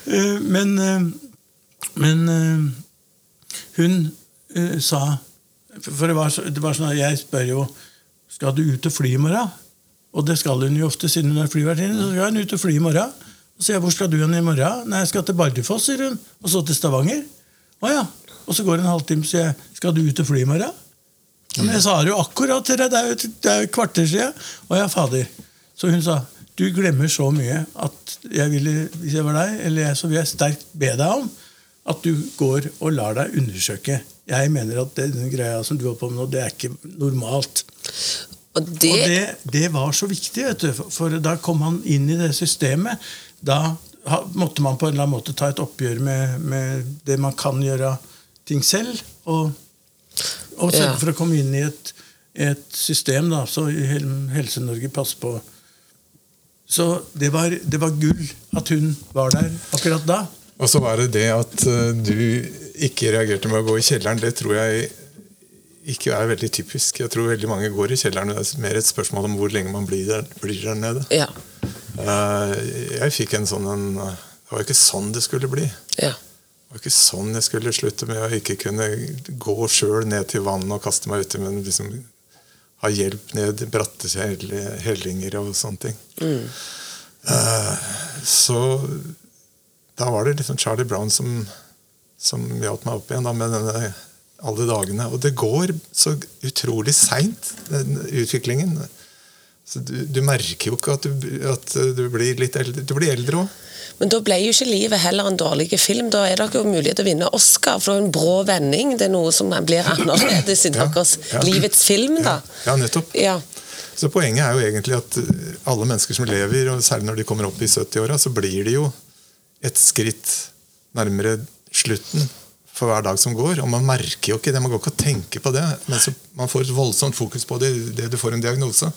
Eh, men eh, men eh, hun sa For det var, det var sånn at jeg spør jo Skal du ut og fly i morgen. Og det skal hun jo ofte siden hun er flyvertinne. Så skal hun ut og fly i morgen. Og sier hvor skal du hen i morgen? Nei, jeg skal til Bardufoss, sier hun. Og så til Stavanger. Å ja. Og så går det en halvtime, sier jeg, skal du ut og fly i morgen? Men jeg sa det jo akkurat til deg, det er jo et kvarter siden. Å ja, fader. Så hun sa, du glemmer så mye at jeg ville, hvis jeg var deg, eller jeg, så vil jeg sterkt be deg om at du går og lar deg undersøke. Jeg mener at den greia som du har på med nå, det er ikke normalt. Og det, Og det, det var så viktig, vet du, for, da kom han inn i det systemet. Da måtte man på en eller annen måte ta et oppgjør med, med det man kan gjøre ting selv. Og, og sørge Ja. for å komme inn i et, et system da, så Hel- Helse-Norge passer på. Så det var, det var gull at hun var der akkurat da. Og så var det det at eh, du ikke reagerte med å gå i kjelleren. Det tror jeg ikke er veldig typisk. Jeg tror veldig mange går i kjelleren. Det er mer et spørsmål om hvor lenge man blir der, blir der nede. ja, Eh, Jeg fikk en sånn en, Det var ikke sånn det skulle bli. ja. Det var ikke sånn jeg skulle slutte med å ikke kunne gå sjøl ned til vannet og kaste meg uti, men liksom ha hjelp ned bratte hellinger og sånne ting. Eh, Så da var det liksom Charlie Brown som, som hjalp meg opp igjen da, med denne alle dagene. Og det går så utrolig seint, den utviklingen. Så du, du merker jo ikke at du, at du blir litt eldre. Du blir eldre òg. Men da ble jo ikke livet heller en dårlig film. Da er det jo mulighet til å vinne Oscar, for det er en brå vending. Det er noe som blir annerledes i <clears throat> Ja, deres ja. livets film, da. Ja, nettopp. Ja. Så poenget er jo egentlig at eh, alle mennesker som lever, og særlig når de kommer opp i 70-åra, så blir de jo et skritt nærmere slutten for hver dag som går. Og man merker jo ikke det, man går ikke og tenker på det. Men så man får et voldsomt fokus på det idet du får en diagnose.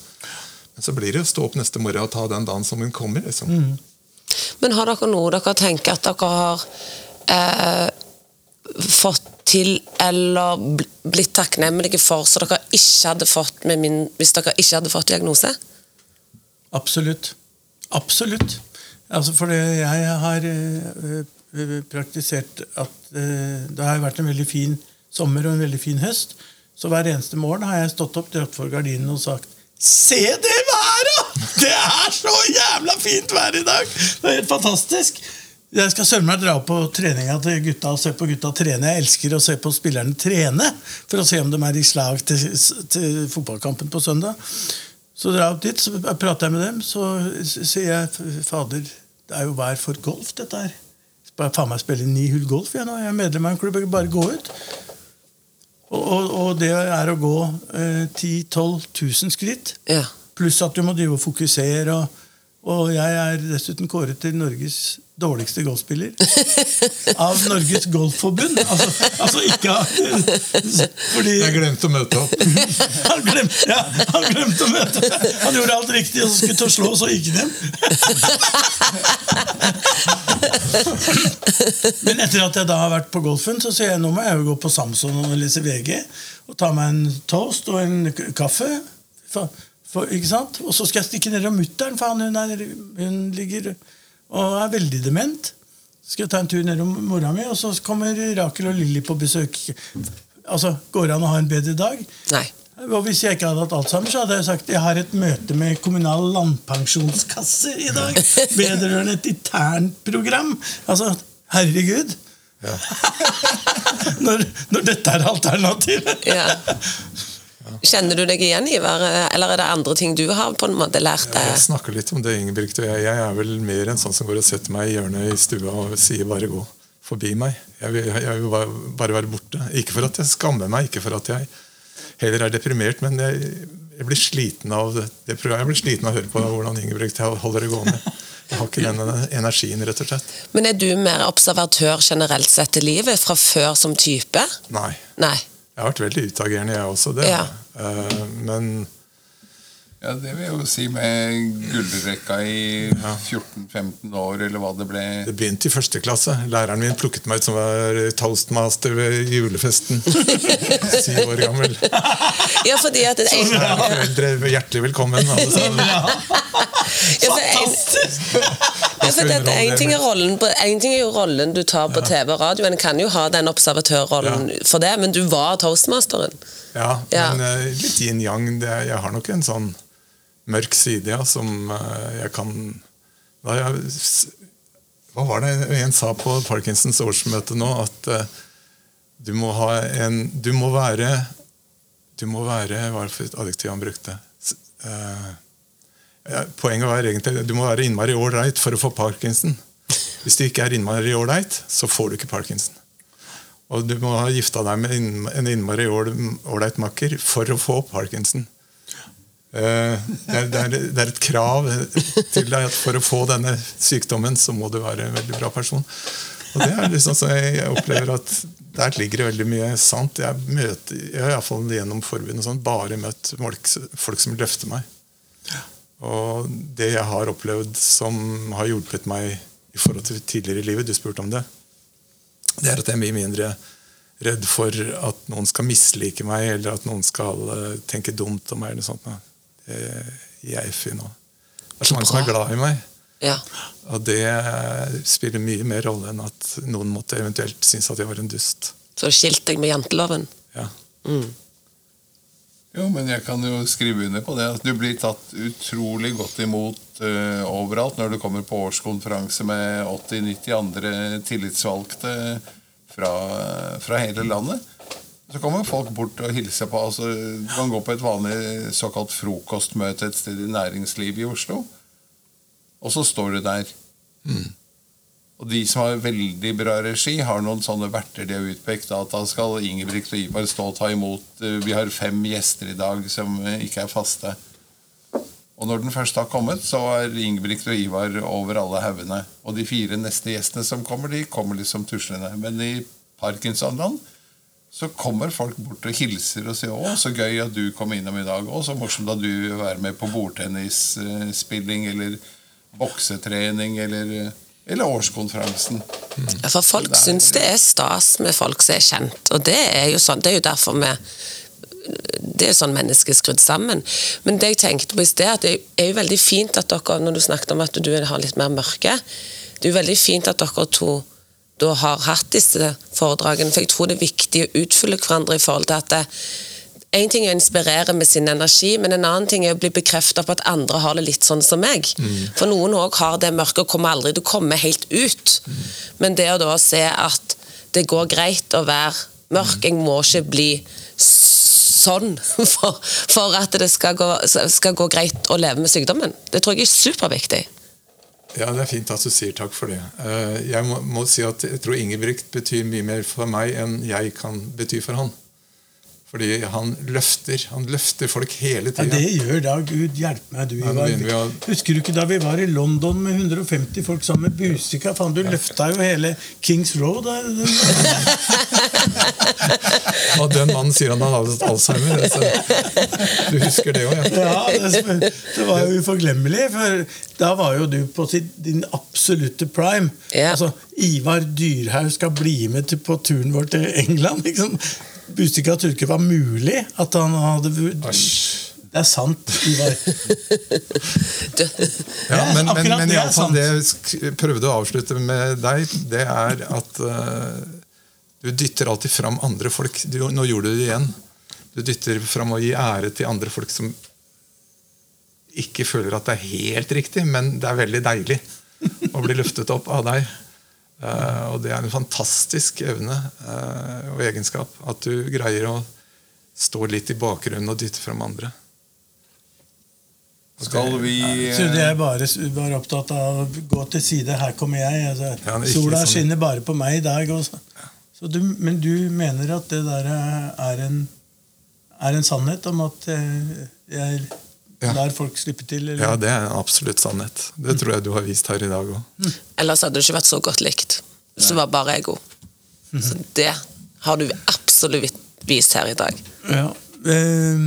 Men så blir det å stå opp neste morgen og ta den dagen som den kommer. liksom. Men har dere noe dere tenker at dere har eh, fått til eller blitt takknemlige for, så dere ikke hadde fått med min, hvis dere ikke hadde fått diagnose? Absolutt. Absolutt. Altså fordi jeg har eh, eh, praktisert at eh, det har vært en veldig fin sommer og en veldig fin høst. Så hver eneste morgen har jeg stått opp, dratt for gardinene og sagt Se det været! Det er så jævla fint vær i dag! Det er helt fantastisk! Jeg skal søren meg dra på treninga til gutta og se på gutta trene. Jeg elsker å se på spillerne trene for å se om de er i slag til, til fotballkampen på søndag. Så drar jeg opp dit, så prater jeg med dem, så sier jeg Fader, det er jo vær for golf, dette her. Bare faen meg spille ni hull golf jeg nå. Jeg er medlem av en klubb, jeg kan bare gå ut. Og, og, det er å gå eh, 10 000-12 000 skritt. Ja. Pluss at du må drive og fokusere. Og, og jeg er dessuten kåret til Norges dårligste golfspiller. Av Norges Golfforbund. Altså, altså ikke Fordi Jeg glemte å møte opp. <laughs> han glemte, ja, han glemte å møte opp. Han gjorde alt riktig, og så skulle til å slå, og så gikk han hjem. Men etter at jeg da har vært på golfen, så sier jeg nå må jeg jo gå på Samson og lese VG. Og ta meg en toast og en kaffe. For, for, ikke sant? Og så skal jeg stikke ned av mutter'n, for han, hun, er, hun ligger og er veldig dement. Skal jeg ta en tur nedom mora mi, og så kommer Rakel og Lilly på besøk. Altså, Går det an å ha en bedre dag? Nei. Og Hvis jeg ikke hadde hatt Alzheimer, så hadde jeg sagt jeg har et møte med Kommunal landpensjonskasse i dag. <laughs> Vedrørende et internt program. Altså, herregud. <laughs> når, når dette er alternativet. Ja. Kjenner du deg igjen, Ivar? Eller er det andre ting du har på en måte lært deg? Jeg snakker litt om det, Ingebrigt. Og jeg, jeg er vel mer en sånn som går og setter meg i hjørnet i stua og sier bare gå forbi meg. Jeg vil, jeg vil bare, bare være borte. Ikke for at jeg skammer meg, ikke for at jeg heller er deprimert, men jeg, jeg blir sliten av det, det. Jeg blir sliten av å høre på hvordan Ingebrigt holder det gående. Jeg har ikke den energien, rett og slett. Men er du mer observatør generelt sett i livet fra før som type? Nei. Nei. Jeg har vært veldig utagerende, jeg også. det. Ja. Eh, men Ja, Det vil jeg jo si med gullrekka i 14-15 år, eller hva det ble. det begynte i første klasse. Læreren min plukket meg ut som var toastmaster ved julefesten. <laughs> Syv år gammel. Ja, fordi at det er Foreldre hjertelig velkommen. alle sammen. Ja, for en, ja, for en, ting er rollen, en ting er jo rollen du tar på TV og radio, en kan jo ha den observatørrollen for det, men du var toastmasteren. Ja, Ja. men eh, litt yin-yang. Jeg har nok en sånn mørk side ja, som eh, jeg kan da jeg, Hva var det en sa på Parkinsons årsmøte nå? At uh, du må ha en Du må være Du må være Hva var det adjektiv han brukte? Ja, poenget var egentlig du må være innmari ålreit for å få parkinson. Hvis du ikke er innmari ålreit, så får du ikke parkinson. Og du må ha gifta deg med en innmari ål- ålreit makker for å få parkinson. Eh, Det er, det, er, det er et krav til deg at for å få denne sykdommen, så må du være en veldig bra person. Og det er liksom så jeg, opplever at der ligger det veldig mye sant. Jeg, møter, jeg har iallfall gjennom forbundet sånn, bare møtt folk, folk som løfter meg. Og det jeg har opplevd som har hjulpet meg i forhold til tidligere i livet, du spurte om det, det er at jeg er mye mindre redd for at noen skal mislike meg, eller at noen skal eh, tenke dumt om meg. eller noe sånt. Det gir jeg F i nå. Det er så mange som er glad i meg. Ja. Og det spiller mye mer rolle enn at noen måtte eventuelt synes at jeg var en dust. Så du skilte deg med janteloven. Ja. Mm. Jo, men jeg kan jo skrive under på det. at Du blir tatt utrolig godt imot eh, overalt når du kommer på årskonferanse med 80-90 andre tillitsvalgte fra, fra hele landet. Så kommer folk bort og hilser på. altså Du kan gå på et vanlig såkalt frokostmøte et sted i næringslivet i Oslo, og så står du der. Og de som har veldig bra regi, har noen sånne verter de har utpekt. At da skal Ingebrigt og Ivar stå og ta imot eh, Vi har fem gjester i dag som eh, ikke er faste. Og når den først har kommet, så er Ingebrigt og Ivar over alle haugene. Og de fire neste gjestene som kommer, de kommer liksom tuslende. Men i Parkinsonland så kommer folk bort og hilser og sier 'Å, så gøy at du kom innom i dag'. 'Å, så morsomt at du vil være med på bordtennisspilling eller boksetrening eller, eller årskonferansen'. Ja, For folk syns det er stas med folk som er kjent, og det er jo sånn, det er jo derfor vi det er sånn mennesket er skrudd sammen. Men det jeg tenkte på i sted, at det er jo veldig fint at dere, når du snakket om at du har litt mer mørke, det er jo veldig fint at dere to da har hatt disse foredragene, for jeg tror det er viktig å utfylle hverandre i forhold til at det, en ting er å inspirere med sin energi, men en annen ting er å bli bekreftet på at andre har det litt sånn som meg. For noen òg har det mørke og kommer aldri til å komme helt ut. Men det å da se at det går greit å være mørk, jeg må ikke bli sånn for, for at det skal gå, skal gå greit å leve med sykdommen. Det tror jeg er superviktig. Ja, det er fint at du sier takk for det. Eh, Jeg må, må si at jeg tror Ingebrigt betyr mye mer for meg enn jeg kan bety for han. Fordi han løfter han løfter folk hele Ja, det gjør da Gud hjelpe meg, du, Ivar. Husker du ikke da vi var i London med 150 folk sammen med Busika? Faen, du løfta jo hele Kings Road. <laughs> Og den mannen sier han har hatt Alzheimer. Så du husker det òg, ja. Ja, det, det var jo uforglemmelig. For da var jo du på din absolutte prime. Ja. Altså, Ivar Dyrhaug skal bli med på turen vår til England. Liksom. Trodde ikke det var mulig at han hadde Asj. Det er sant, Ivar. <laughs> Ja, Ja, men, men, men det i er alle fall, det jeg prøvde å avslutte med deg, det er at uh, du dytter alltid fram andre folk. Du, nå gjorde du det igjen. Du dytter fram å gi ære til andre folk som ikke føler at det er helt riktig, men det er veldig deilig å bli løftet opp av deg. Eh, og det er en fantastisk evne uh, og egenskap. At du greier å stå litt i bakgrunnen og dytte fram andre. Skal vi Trodde jeg bare var opptatt av å gå til side. Her kommer jeg. Altså, Ja, det er sola sånn. skinner bare på meg i dag. Også. Så du, men du mener at det der er en, er en sannhet om at eh, jeg Ja. lar folk slippe til? Eller? Ja, det er en absolutt sannhet. Det tror jeg du har vist her i dag òg. ellers hadde du ikke vært så godt likt. Så var bare ego. Så det har du absolutt vist her i dag. Ja. Eh,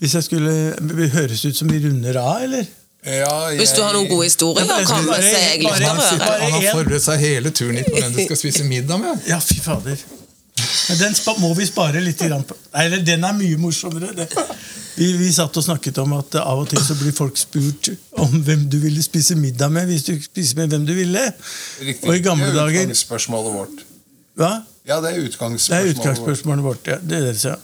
hvis jeg skulle Det høres ut som vi runder av, eller? ja, jeg, Hvis du har noen gode historier, bare- jeg lytter. bare- Han har forberedt seg hele turen hit på hvem du skal spise middag med. Ja, fy fader. Men den må vi spare litt på. Eller den er mye morsommere. Det. Vi, vi satt og snakket om at av og til så blir folk spurt om hvem du ville spise middag med hvis du spiser med hvem du ville. Riktig. Og i gamle det er utgangsspørsmålet vårt. Hva? Ja, det er utgangsspørsmålet, Det er utgangsspørsmålet vårt. Ja, det er det, ja.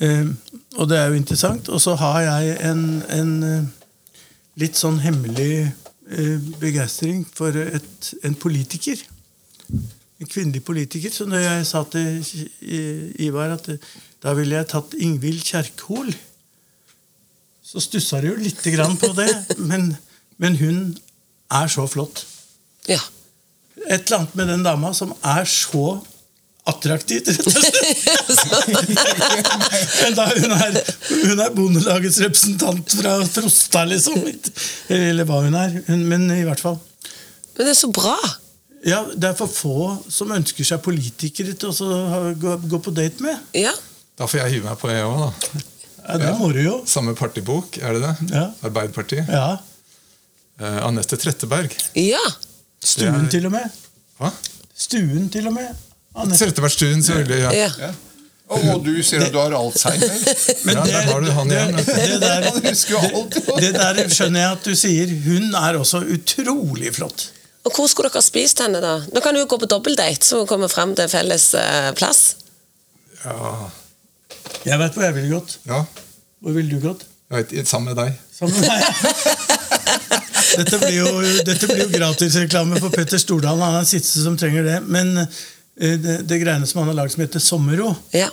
Uh, og det er jo interessant. Og så har jeg en, en uh, litt sånn hemmelig uh, begeistring for et, en politiker. En kvinnelig politiker. Så når jeg sa til Ivar at da ville jeg tatt Ingvild Kjerkol, så stussa det jo lite grann på det. Men, men hun er så flott Ja. et eller annet med den dama som er så attraktivt, rett og slett. <laughs> Enda hun er, hun er Bondelagets representant fra Frosta, liksom. Eller hva hun er. Men i hvert fall. Men det er så bra. Ja, Det er for få som ønsker seg politikere til å gå, gå på date med. Ja. Da får jeg hive meg på, jeg òg, da. Ja, Det må du jo. Samme partibok, er det det? Ja. Arbeiderpartiet. Ja. Eh, Anette Tretteberg. ja. Stuen, til og med. Hva? Stuen, til og med. Anette. Trettebergstuen, selvfølgelig. Ja. ja. Ja. Og, og du sier at du har alzheimer. <laughs> Men Ja, der har du han igjen, Det, det, der, Han husker jo alt. det der skjønner jeg at du sier. Hun er også utrolig flott. Og hvor skulle dere spist henne, da? Nå kan du jo gå på dobbeltdate, så hun kommer frem til felles eh, plass. Ja. Jeg vet hvor jeg ville gått. ja. Hvor ville du gått? Jeg vet, sammen med deg. Sammen med deg. <laughs> Dette blir jo, dette blir jo gratisreklame for Petter Stordalen. Han er den siste som trenger det. Men eh, det, det greiene som han har lagd som heter Sommerro, Ja.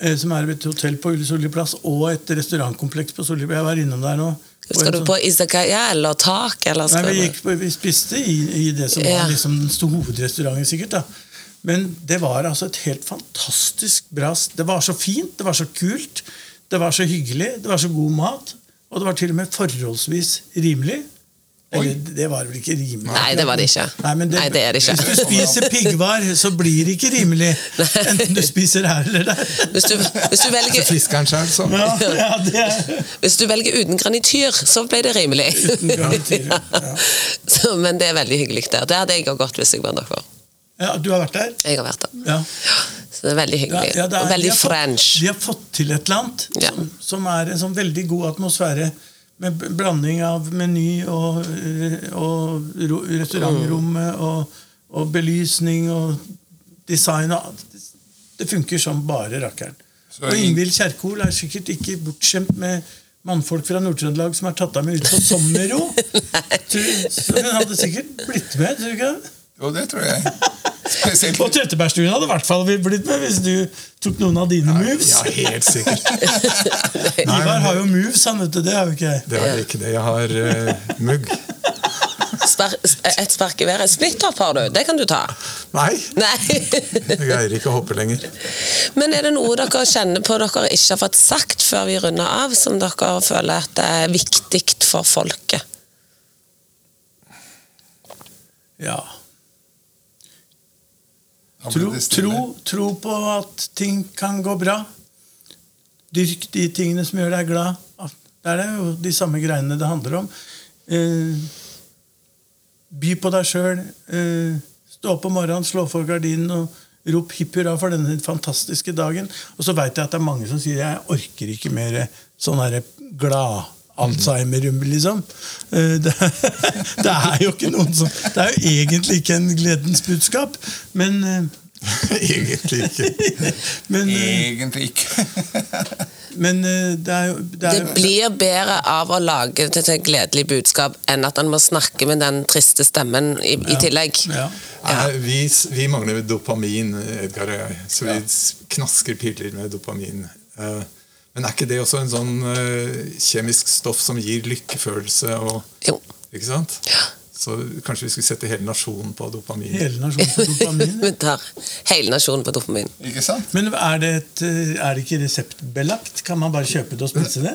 Eh, som er et hotell på Solli plass og et restaurantkompleks på Solli Jeg var innom der nå. Skal du på izakaya eller tak? Eller Nei, vi, gikk vi spiste i, i det som Ja. var liksom den store hovedrestauranten, sikkert. da. Men det var altså et helt fantastisk bra Det var så fint, det var så kult, det var så hyggelig, det var så god mat. Og det var til og med forholdsvis rimelig. Eller, det var vel ikke rimelig? Nei, det var det ikke. Nei, men Nei, det er det ikke. Hvis du spiser piggvar, så blir det ikke rimelig. Enten du spiser her eller der. Hvis du, hvis, du velger, fiskeren selv, så. Ja, ja, det er hvis du velger uten granityr, så ble det rimelig. Uten granityr, <laughs> ja. så, men det er veldig hyggelig der. Det hadde jeg også gått hvis jeg var dere. ja, Du har vært der? Jeg har vært der. Ja. Så det er veldig hyggelig. Ja, ja, er- og veldig de har fått- french. De har fått til et eller annet Ja. som, som er en sånn veldig god atmosfære. Med blanding av meny og, og restaurantrommet og, og belysning og design. Det funker som bare rakkeren. Og ing- Ingvild Kjerkol er sikkert ikke bortskjemt med mannfolk fra Nord-Trøndelag som har tatt av med ut på <laughs> sommerro. Så hun hadde sikkert blitt med. tror du ikke? Jo, det tror jeg. Spesielt Og Trettebergstuen hadde i hvert fall blitt med hvis du tok noen av dine moves. Ja, helt sikkert. <laughs> Ivar har jo moves, han vet du. Det har jo ikke jeg. Det har jeg ikke det. Jeg har uh, mugg. Sper, et spark i været. Splitthopp har du, det kan du ta. Nei, Nei. jeg greier ikke å hoppe lenger. Men er det noe dere kjenner på dere ikke har fått sagt før vi runder av, som dere føler at det er viktig for folket? Ja. Tro, tro, tro på at ting kan gå bra. Dyrk de tingene som gjør deg glad. Det er jo de samme greiene det handler om. Eh, by på deg sjøl. Eh, stå opp om morgenen, slå for gardinen og Rop hipp hurra for denne fantastiske dagen. Og så veit jeg at det er mange som sier jeg orker ikke mer sånn glad Alzheimer, liksom. Eh, Det, <laughs> det er jo ikke noen som Det er jo egentlig ikke en gledens budskap, men eh, <laughs> Egentlig ikke. <laughs> Men, eh, Egentlig ikke. men det er jo det er, Det blir bedre av å lage det til et gledelig budskap enn at han må snakke med den triste stemmen i, i tillegg. ja. Ja. vi, vi mangler dopamin, Edgar og jeg. Så vi knasker piller med dopamin. Eh, Men er ikke det også en sånn uh, kjemisk stoff som gir lykkefølelse? Og, Jo. ikke sant? Ja. Så kanskje vi skulle sette hele nasjonen på dopamin? Hele nasjonen på dopamin. <laughs> Vi tar hele nasjonen på dopamin. Ikke sant? Men er det, et, eh, er det ikke reseptbelagt? Kan man bare kjøpe det og spise det?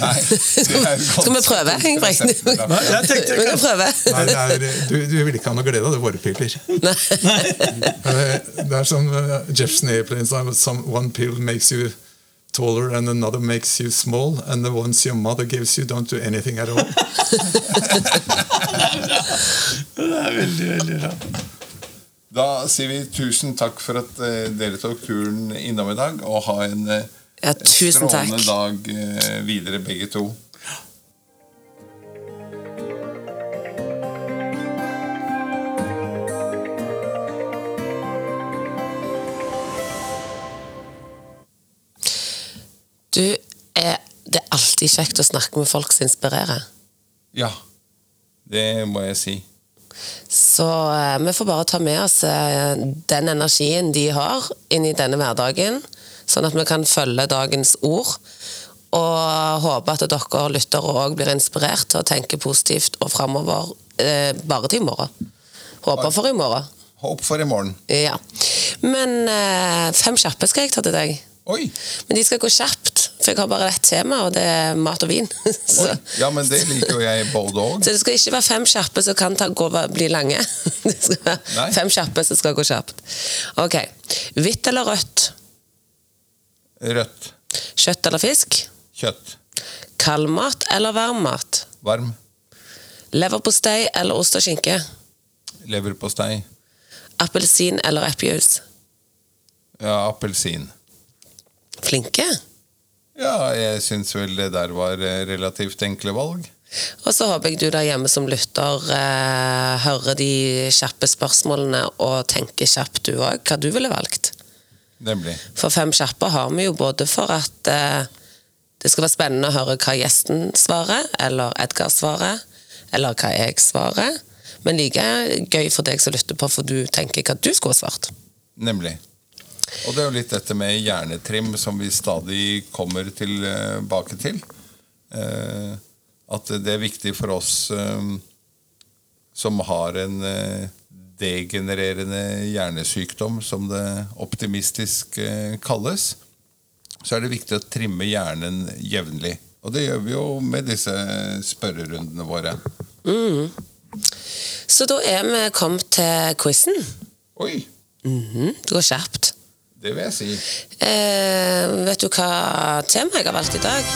Nei. det er <laughs> Skal vi prøve, Ingebrigt? <laughs> Jeg tenkte Vi kan prøve. Nei, er, du, du vil ikke ha noe glede av det, våre piller. Nei. Det er som uh, Jefferson Airplane sa, some, one pill makes you taller and another makes you small, and the ones your mother gives you don't do anything at all. <laughs> Det er veldig, veldig bra. Da sier vi tusen takk for at eh, dere tok turen innom i dag, og ha en eh, Ja, tusen takk. strålende dag eh, videre, begge to. Du, er, det er alltid kjekt å snakke med folk som inspirerer. Ja, det må jeg si. Så eh, vi får bare ta med oss eh, den energien de har inn i denne hverdagen, sånn at vi kan følge dagens ord. Og håpe at dere lyttere òg blir inspirert til å tenke positivt og framover eh, bare til i morgen. Håper for i morgen. Håp for i morgen. Ja. Men eh, fem kjappe skal jeg ta til deg. Oi! Men de skal gå kjapt, for jeg har bare ett tema, og det er mat og vin. <laughs> Så, Ja, men det liker jo jeg både Bordeaux. så det skal ikke være fem kjappe som kan ta, gå, bli lange. <laughs> Det skal være Nei. fem kjappe som skal gå kjapt. Ok. Hvitt eller rødt? Rødt. Kjøtt eller fisk? Kjøtt. Kald mat eller varm mat? Varm. Leverpostei eller ost og skinke? Leverpostei. Appelsin eller eplejus? Ja, appelsin. Flinke. Ja, jeg syns vel det der var eh, relativt enkle valg. Og så håper jeg du der hjemme som lytter eh, hører de kjappe spørsmålene og tenker kjapt du òg, hva du ville valgt. Nemlig. For fem kjappe har vi jo både for at eh, det skal være spennende å høre hva gjesten svarer, eller Edgar svarer, eller hva jeg svarer. Men like gøy for deg som lytter på, for du tenker hva du skulle ha svart. Nemlig. Og det er jo litt dette med hjernetrim som vi stadig kommer tilbake til. Eh, at det er viktig for oss eh, som har en eh, degenererende hjernesykdom, som det optimistisk eh, kalles, så er det viktig å trimme hjernen jevnlig. Og det gjør vi jo med disse spørrerundene våre. Så da er vi kommet til quizen. Oi, Mhm, Det går kjapt. Det vil jeg si. Eh, vet du hva tema jeg har valgt i dag?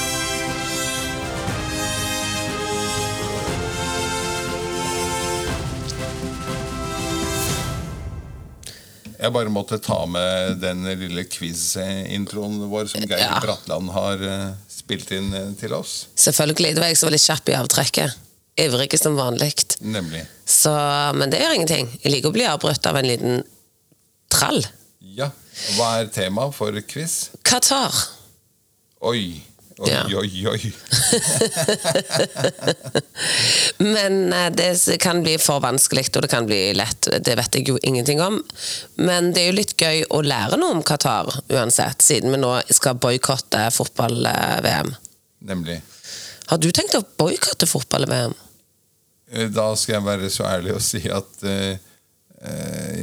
Jeg bare måtte ta med den lille quiz-introen vår som Geir Ja. Bratland har eh, spilt inn eh, til oss. Selvfølgelig. Det var jeg som var litt kjapp i avtrekket. Ivrig som vanlig. Nemlig. Så, men det gjør ingenting. Jeg liker å bli avbrutt av en liten trall. Ja. Hva er temaet for quiz? Qatar. Oi. Oi, Ja. oi, oi. <laughs> Men eh, det kan bli for vanskelig, og det kan bli lett. Det vet jeg jo ingenting om. Men det er jo litt gøy å lære noe om Qatar uansett, siden vi nå skal boikotte fotball-VM. Nemlig. Har du tenkt å boikotte fotball-VM? Eh, Da skal jeg være så ærlig å si at eh,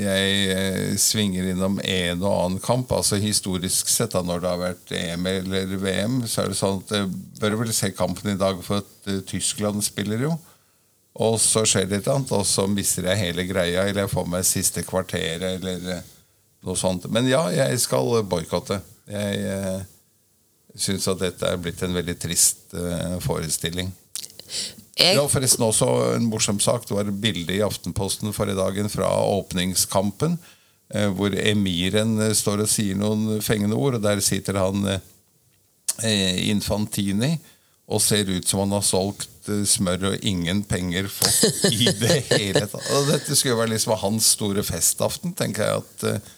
jeg eh, svinger innom en og annen kamp. Altså Historisk sett, da, når det har vært EM eller VM, så er det sånn at jeg bør vel se kampen i dag, for at eh, Tyskland spiller jo. Og så skjer det et eller annet, og så mister jeg hele greia, eller jeg får meg siste kvarteret, eller eh, noe sånt. Men ja, jeg skal boikotte. Jeg eh, syns at dette er blitt en veldig trist eh, forestilling. Jeg, Ja, forresten også en morsom sak. Det var et bilde i Aftenposten forrige dagen fra åpningskampen. eh, hvor emiren eh, står og sier noen fengende ord, og der sitter han eh, Infantini og ser ut som han har solgt smør og ingen penger fått i det hele tatt. Og dette skulle jo være liksom hans store festaften, tenker jeg at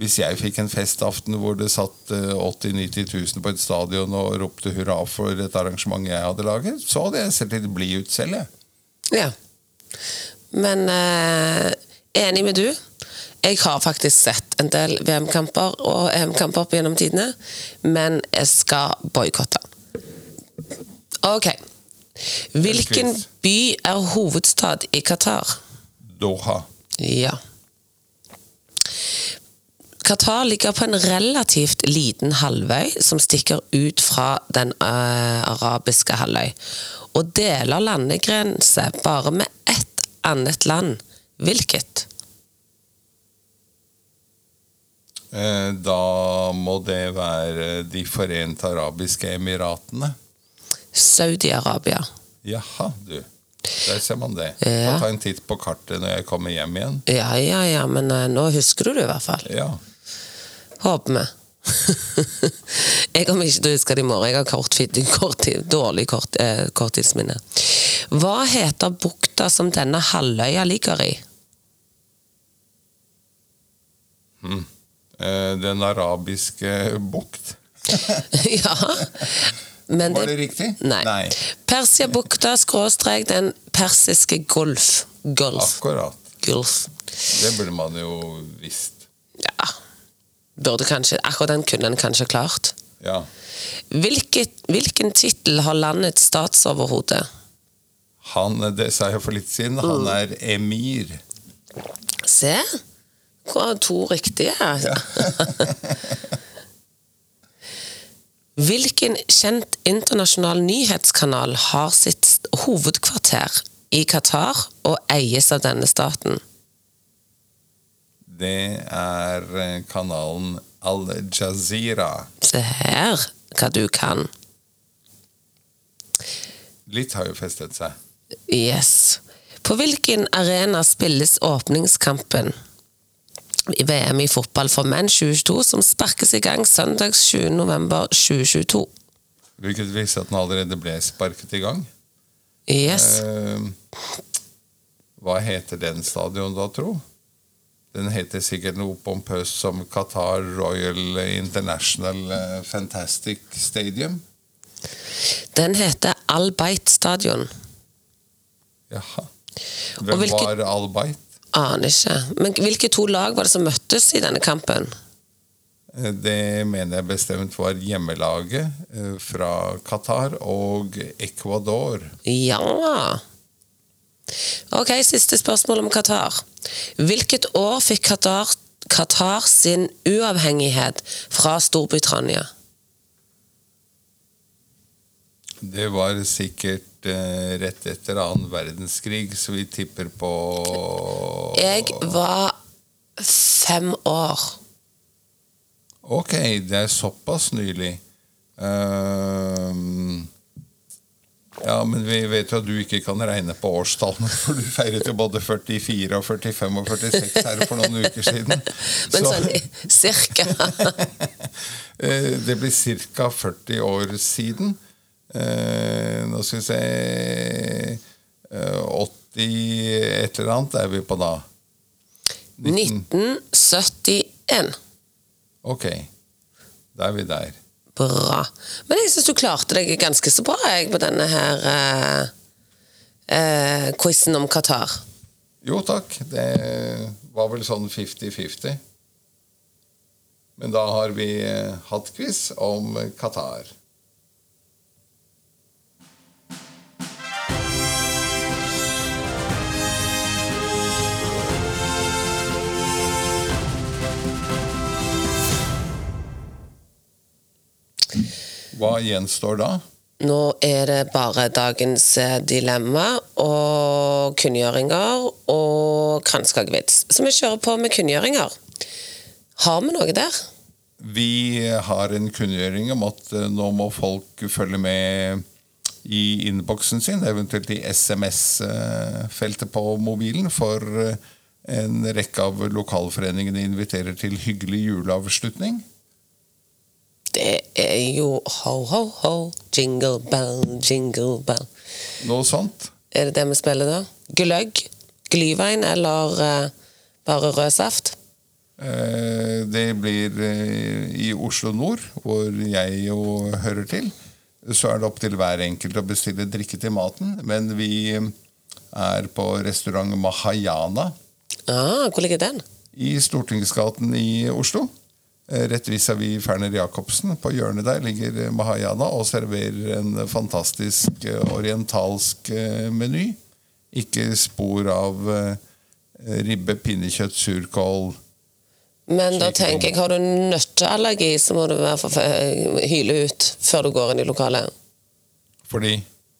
hvis jeg fikk en festaften hvor det satt eh, 80 000-90 000 på et stadion og ropte hurra for et arrangement jeg hadde laget, så hadde jeg sett litt blid ut selv, jeg. Ja. Men eh, enig med du. Jeg har faktisk sett en del VM-kamper og EM-kamper opp gjennom tidene, men jeg skal boikotte. Ok. Hvilken by er hovedstad i Qatar? Doha. Ja. Qatar ligger på en relativt liten halvøy som stikker ut fra den uh, arabiske halvøy, og deler landegrense bare med ett annet land. Hvilket? Eh, Da må det være De forente arabiske emiratene. Saudi-Arabia. Jaha, du. Der ser man det. Ja. Må ta en titt på kartet når jeg kommer hjem igjen. Ja, ja, ja, men eh, nå husker du det i hvert fall. Ja. Håper vi. <laughs> jeg kommer ikke til å huske det i morgen. Jeg har kort, kort, dårlig kort, eh, korttidsminne. Hva heter bukta som denne halvøya ligger i? Eh, Den arabiske bukt. <laughs> ja. Men Var det riktig? Nei. Nei. Persiabukta skråstrek den persiske golf. Golf. Akkurat. Golf. Det burde man jo visst. Ja. Burde kanskje Akkurat den kunne en kanskje klart. Ja. Hvilket, hvilken tittel har landets statsoverhode? Han, det sa jeg for litt siden, han er emir. Se. Hvor er to riktige? <laughs> Hvilken kjent internasjonal nyhetskanal har sitt hovedkvarter i Qatar og eies av denne staten? Det er eh, kanalen Al Jazeera. Se her hva du kan. Litt har jo festet seg. Yes. På hvilken arena spilles åpningskampen i VM i fotball for menn 2022, som sparkes i gang søndag 7. november 2022? Hvilket viser at den allerede ble sparket i gang. Yes. Eh, hva heter den stadion da, tro? Den heter sikkert noe pompøst som Qatar Royal International eh, Fantastic Stadium. Den heter Al Bayt Stadion. Jaha. Hvem hvilke, var Al-Bayt? Aner ikke. Men hvilke to lag var det som møttes i denne kampen? Eh, Det mener jeg bestemt var hjemmelaget eh, fra Qatar og Ecuador. Ja Ok, siste spørsmål om Qatar. Hvilket år fikk Qatar, Qatar sin uavhengighet fra Storbritannia? Det var sikkert eh, rett etter annen verdenskrig, så vi tipper på Jeg var fem år. Ok, det er såpass nylig. Ehm, ja, men vi vet jo at du ikke kan regne på årstallene, <laughs> for du feiret jo både 44 og 45 og 46 her for noen uker siden. <laughs> Men Så, sånn cirka. <laughs> eh, det blir ca. 40 år siden. Eh, nå skal vi se eh, 80 et eller annet er vi på da. 1971. Ok, da er vi der. Bra. Men jeg syns du klarte deg ganske så bra jeg, på denne her uh, uh, quizen om Qatar. Jo takk, det var vel sånn 50-50. Men da har vi eh, hatt quiz om Qatar. Hva gjenstår da? Nå er det bare dagens eh, dilemma og kunngjøringer og kransekakevits. Så vi kjører på med kunngjøringer. Har vi noe der? Vi har en kunngjøring om at eh, nå må folk følge med i innboksen sin, eventuelt i SMS-feltet på mobilen, for eh, En rekke av lokalforeningene inviterer til hyggelig juleavslutning. Det er jo ho, ho, ho, jingle bell, jingle bell. Noe sånt. Er det det vi spiller da? Gløgg? Glyvein eller uh, bare rød saft? Eh, Det blir eh, i Oslo nord, hvor jeg jo hører til. Så er det opp til hver enkelt å bestille drikke til maten. Men vi er på restaurant Mahayana Ah, hvor ligger den? i Stortingsgaten i Oslo. Eh, Rett vis-à-vis Ferner Jacobsen. På hjørnet der ligger Mahayana og serverer en fantastisk eh, orientalsk eh, meny. Ikke spor av eh, ribbe, pinnekjøtt, surkål Men da tenker jeg, har du nøtteallergi, så må du hyle ut før du går inn i lokalet. fordi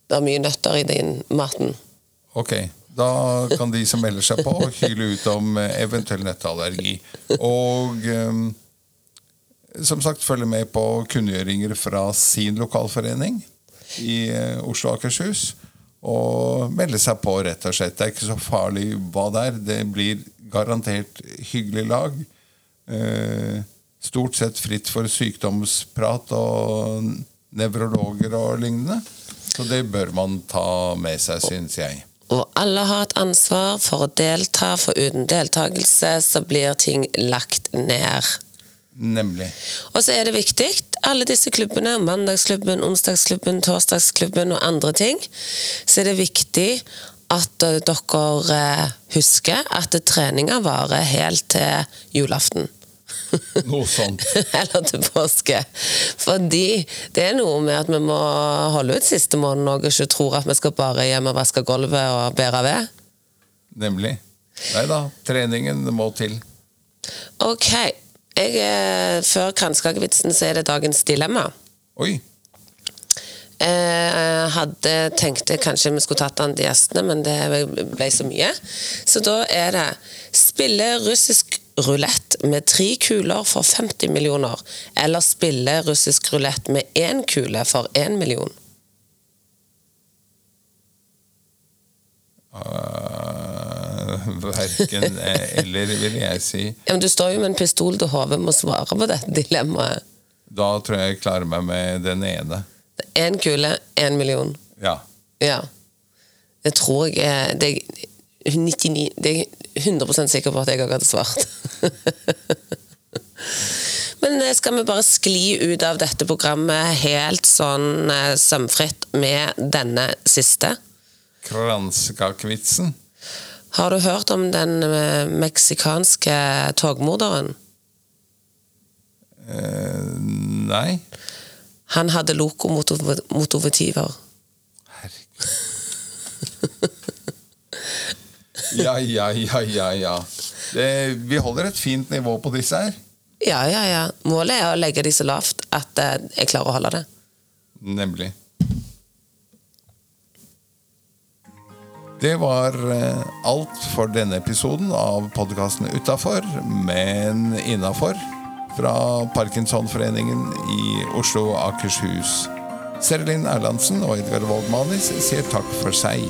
Det er mye nøtter i din maten. Ok, da kan de som melder seg på, hyle ut om eh, eventuell nøtteallergi. Og eh, som sagt, følge med på kunngjøringer fra sin lokalforening i eh, Oslo og Akershus. Og melde seg på, rett og slett. Det er ikke så farlig hva det er. Det blir garantert hyggelig lag. Eh, stort sett fritt for sykdomsprat og nevrologer og lignende. Så det bør man ta med seg, syns jeg. Og alle har et ansvar for å delta, for uten deltakelse så blir ting lagt ned. Nemlig. Og så er det viktig, alle disse klubbene, mandagsklubben, onsdagsklubben, torsdagsklubben og andre ting, så er det viktig at eh, dere eh, husker at treninga varer helt til julaften. <laughs> Noe sånt. Eller til påske. Fordi det er noe med at vi må holde ut siste måneden og ikke tro at vi skal bare hjem og vaske gulvet og bære ved. Nemlig. Nei da, treningen må til. Ok. Jeg, eh, før kransekakevitsen så er det dagens dilemma. Oi. Jeg hadde tenkte kanskje vi skulle tatt den til gjestene, men det ble så mye. Så da er det spille russisk rulett med tre kuler for 50 millioner, eller spille russisk rulett med én kule for én million. Uh, verken eh, eller, vil jeg si. Ja, men Du står jo med en pistol til hodet med å svare på dette dilemmaet. Da tror jeg jeg klarer meg med den ene. Én kule, én million. Ja. Ja. Det tror jeg er Det er 99 Det er 100% sikker på at jeg òg hadde svart. <laughs> Men eh, skal vi bare skli ut av dette programmet helt sånn eh, sømfritt med denne siste? Kransekakevitsen. Har du hørt om den eh, meksikanske togmorderen? Eh, nei. Han hadde lokomotiver. Herregud. Ja, ja, ja, ja, ja. Det, vi holder et fint nivå på disse her. Ja, ja, ja. Målet er å legge de så lavt at eh, jeg klarer å holde det. Nemlig. Det var eh, alt for denne episoden av podkasten Utafor, men innafor. Fra Parkinsonforeningen i Oslo og Akershus. Serlin Erlandsen og Edgar Voldmanis sier takk for seg.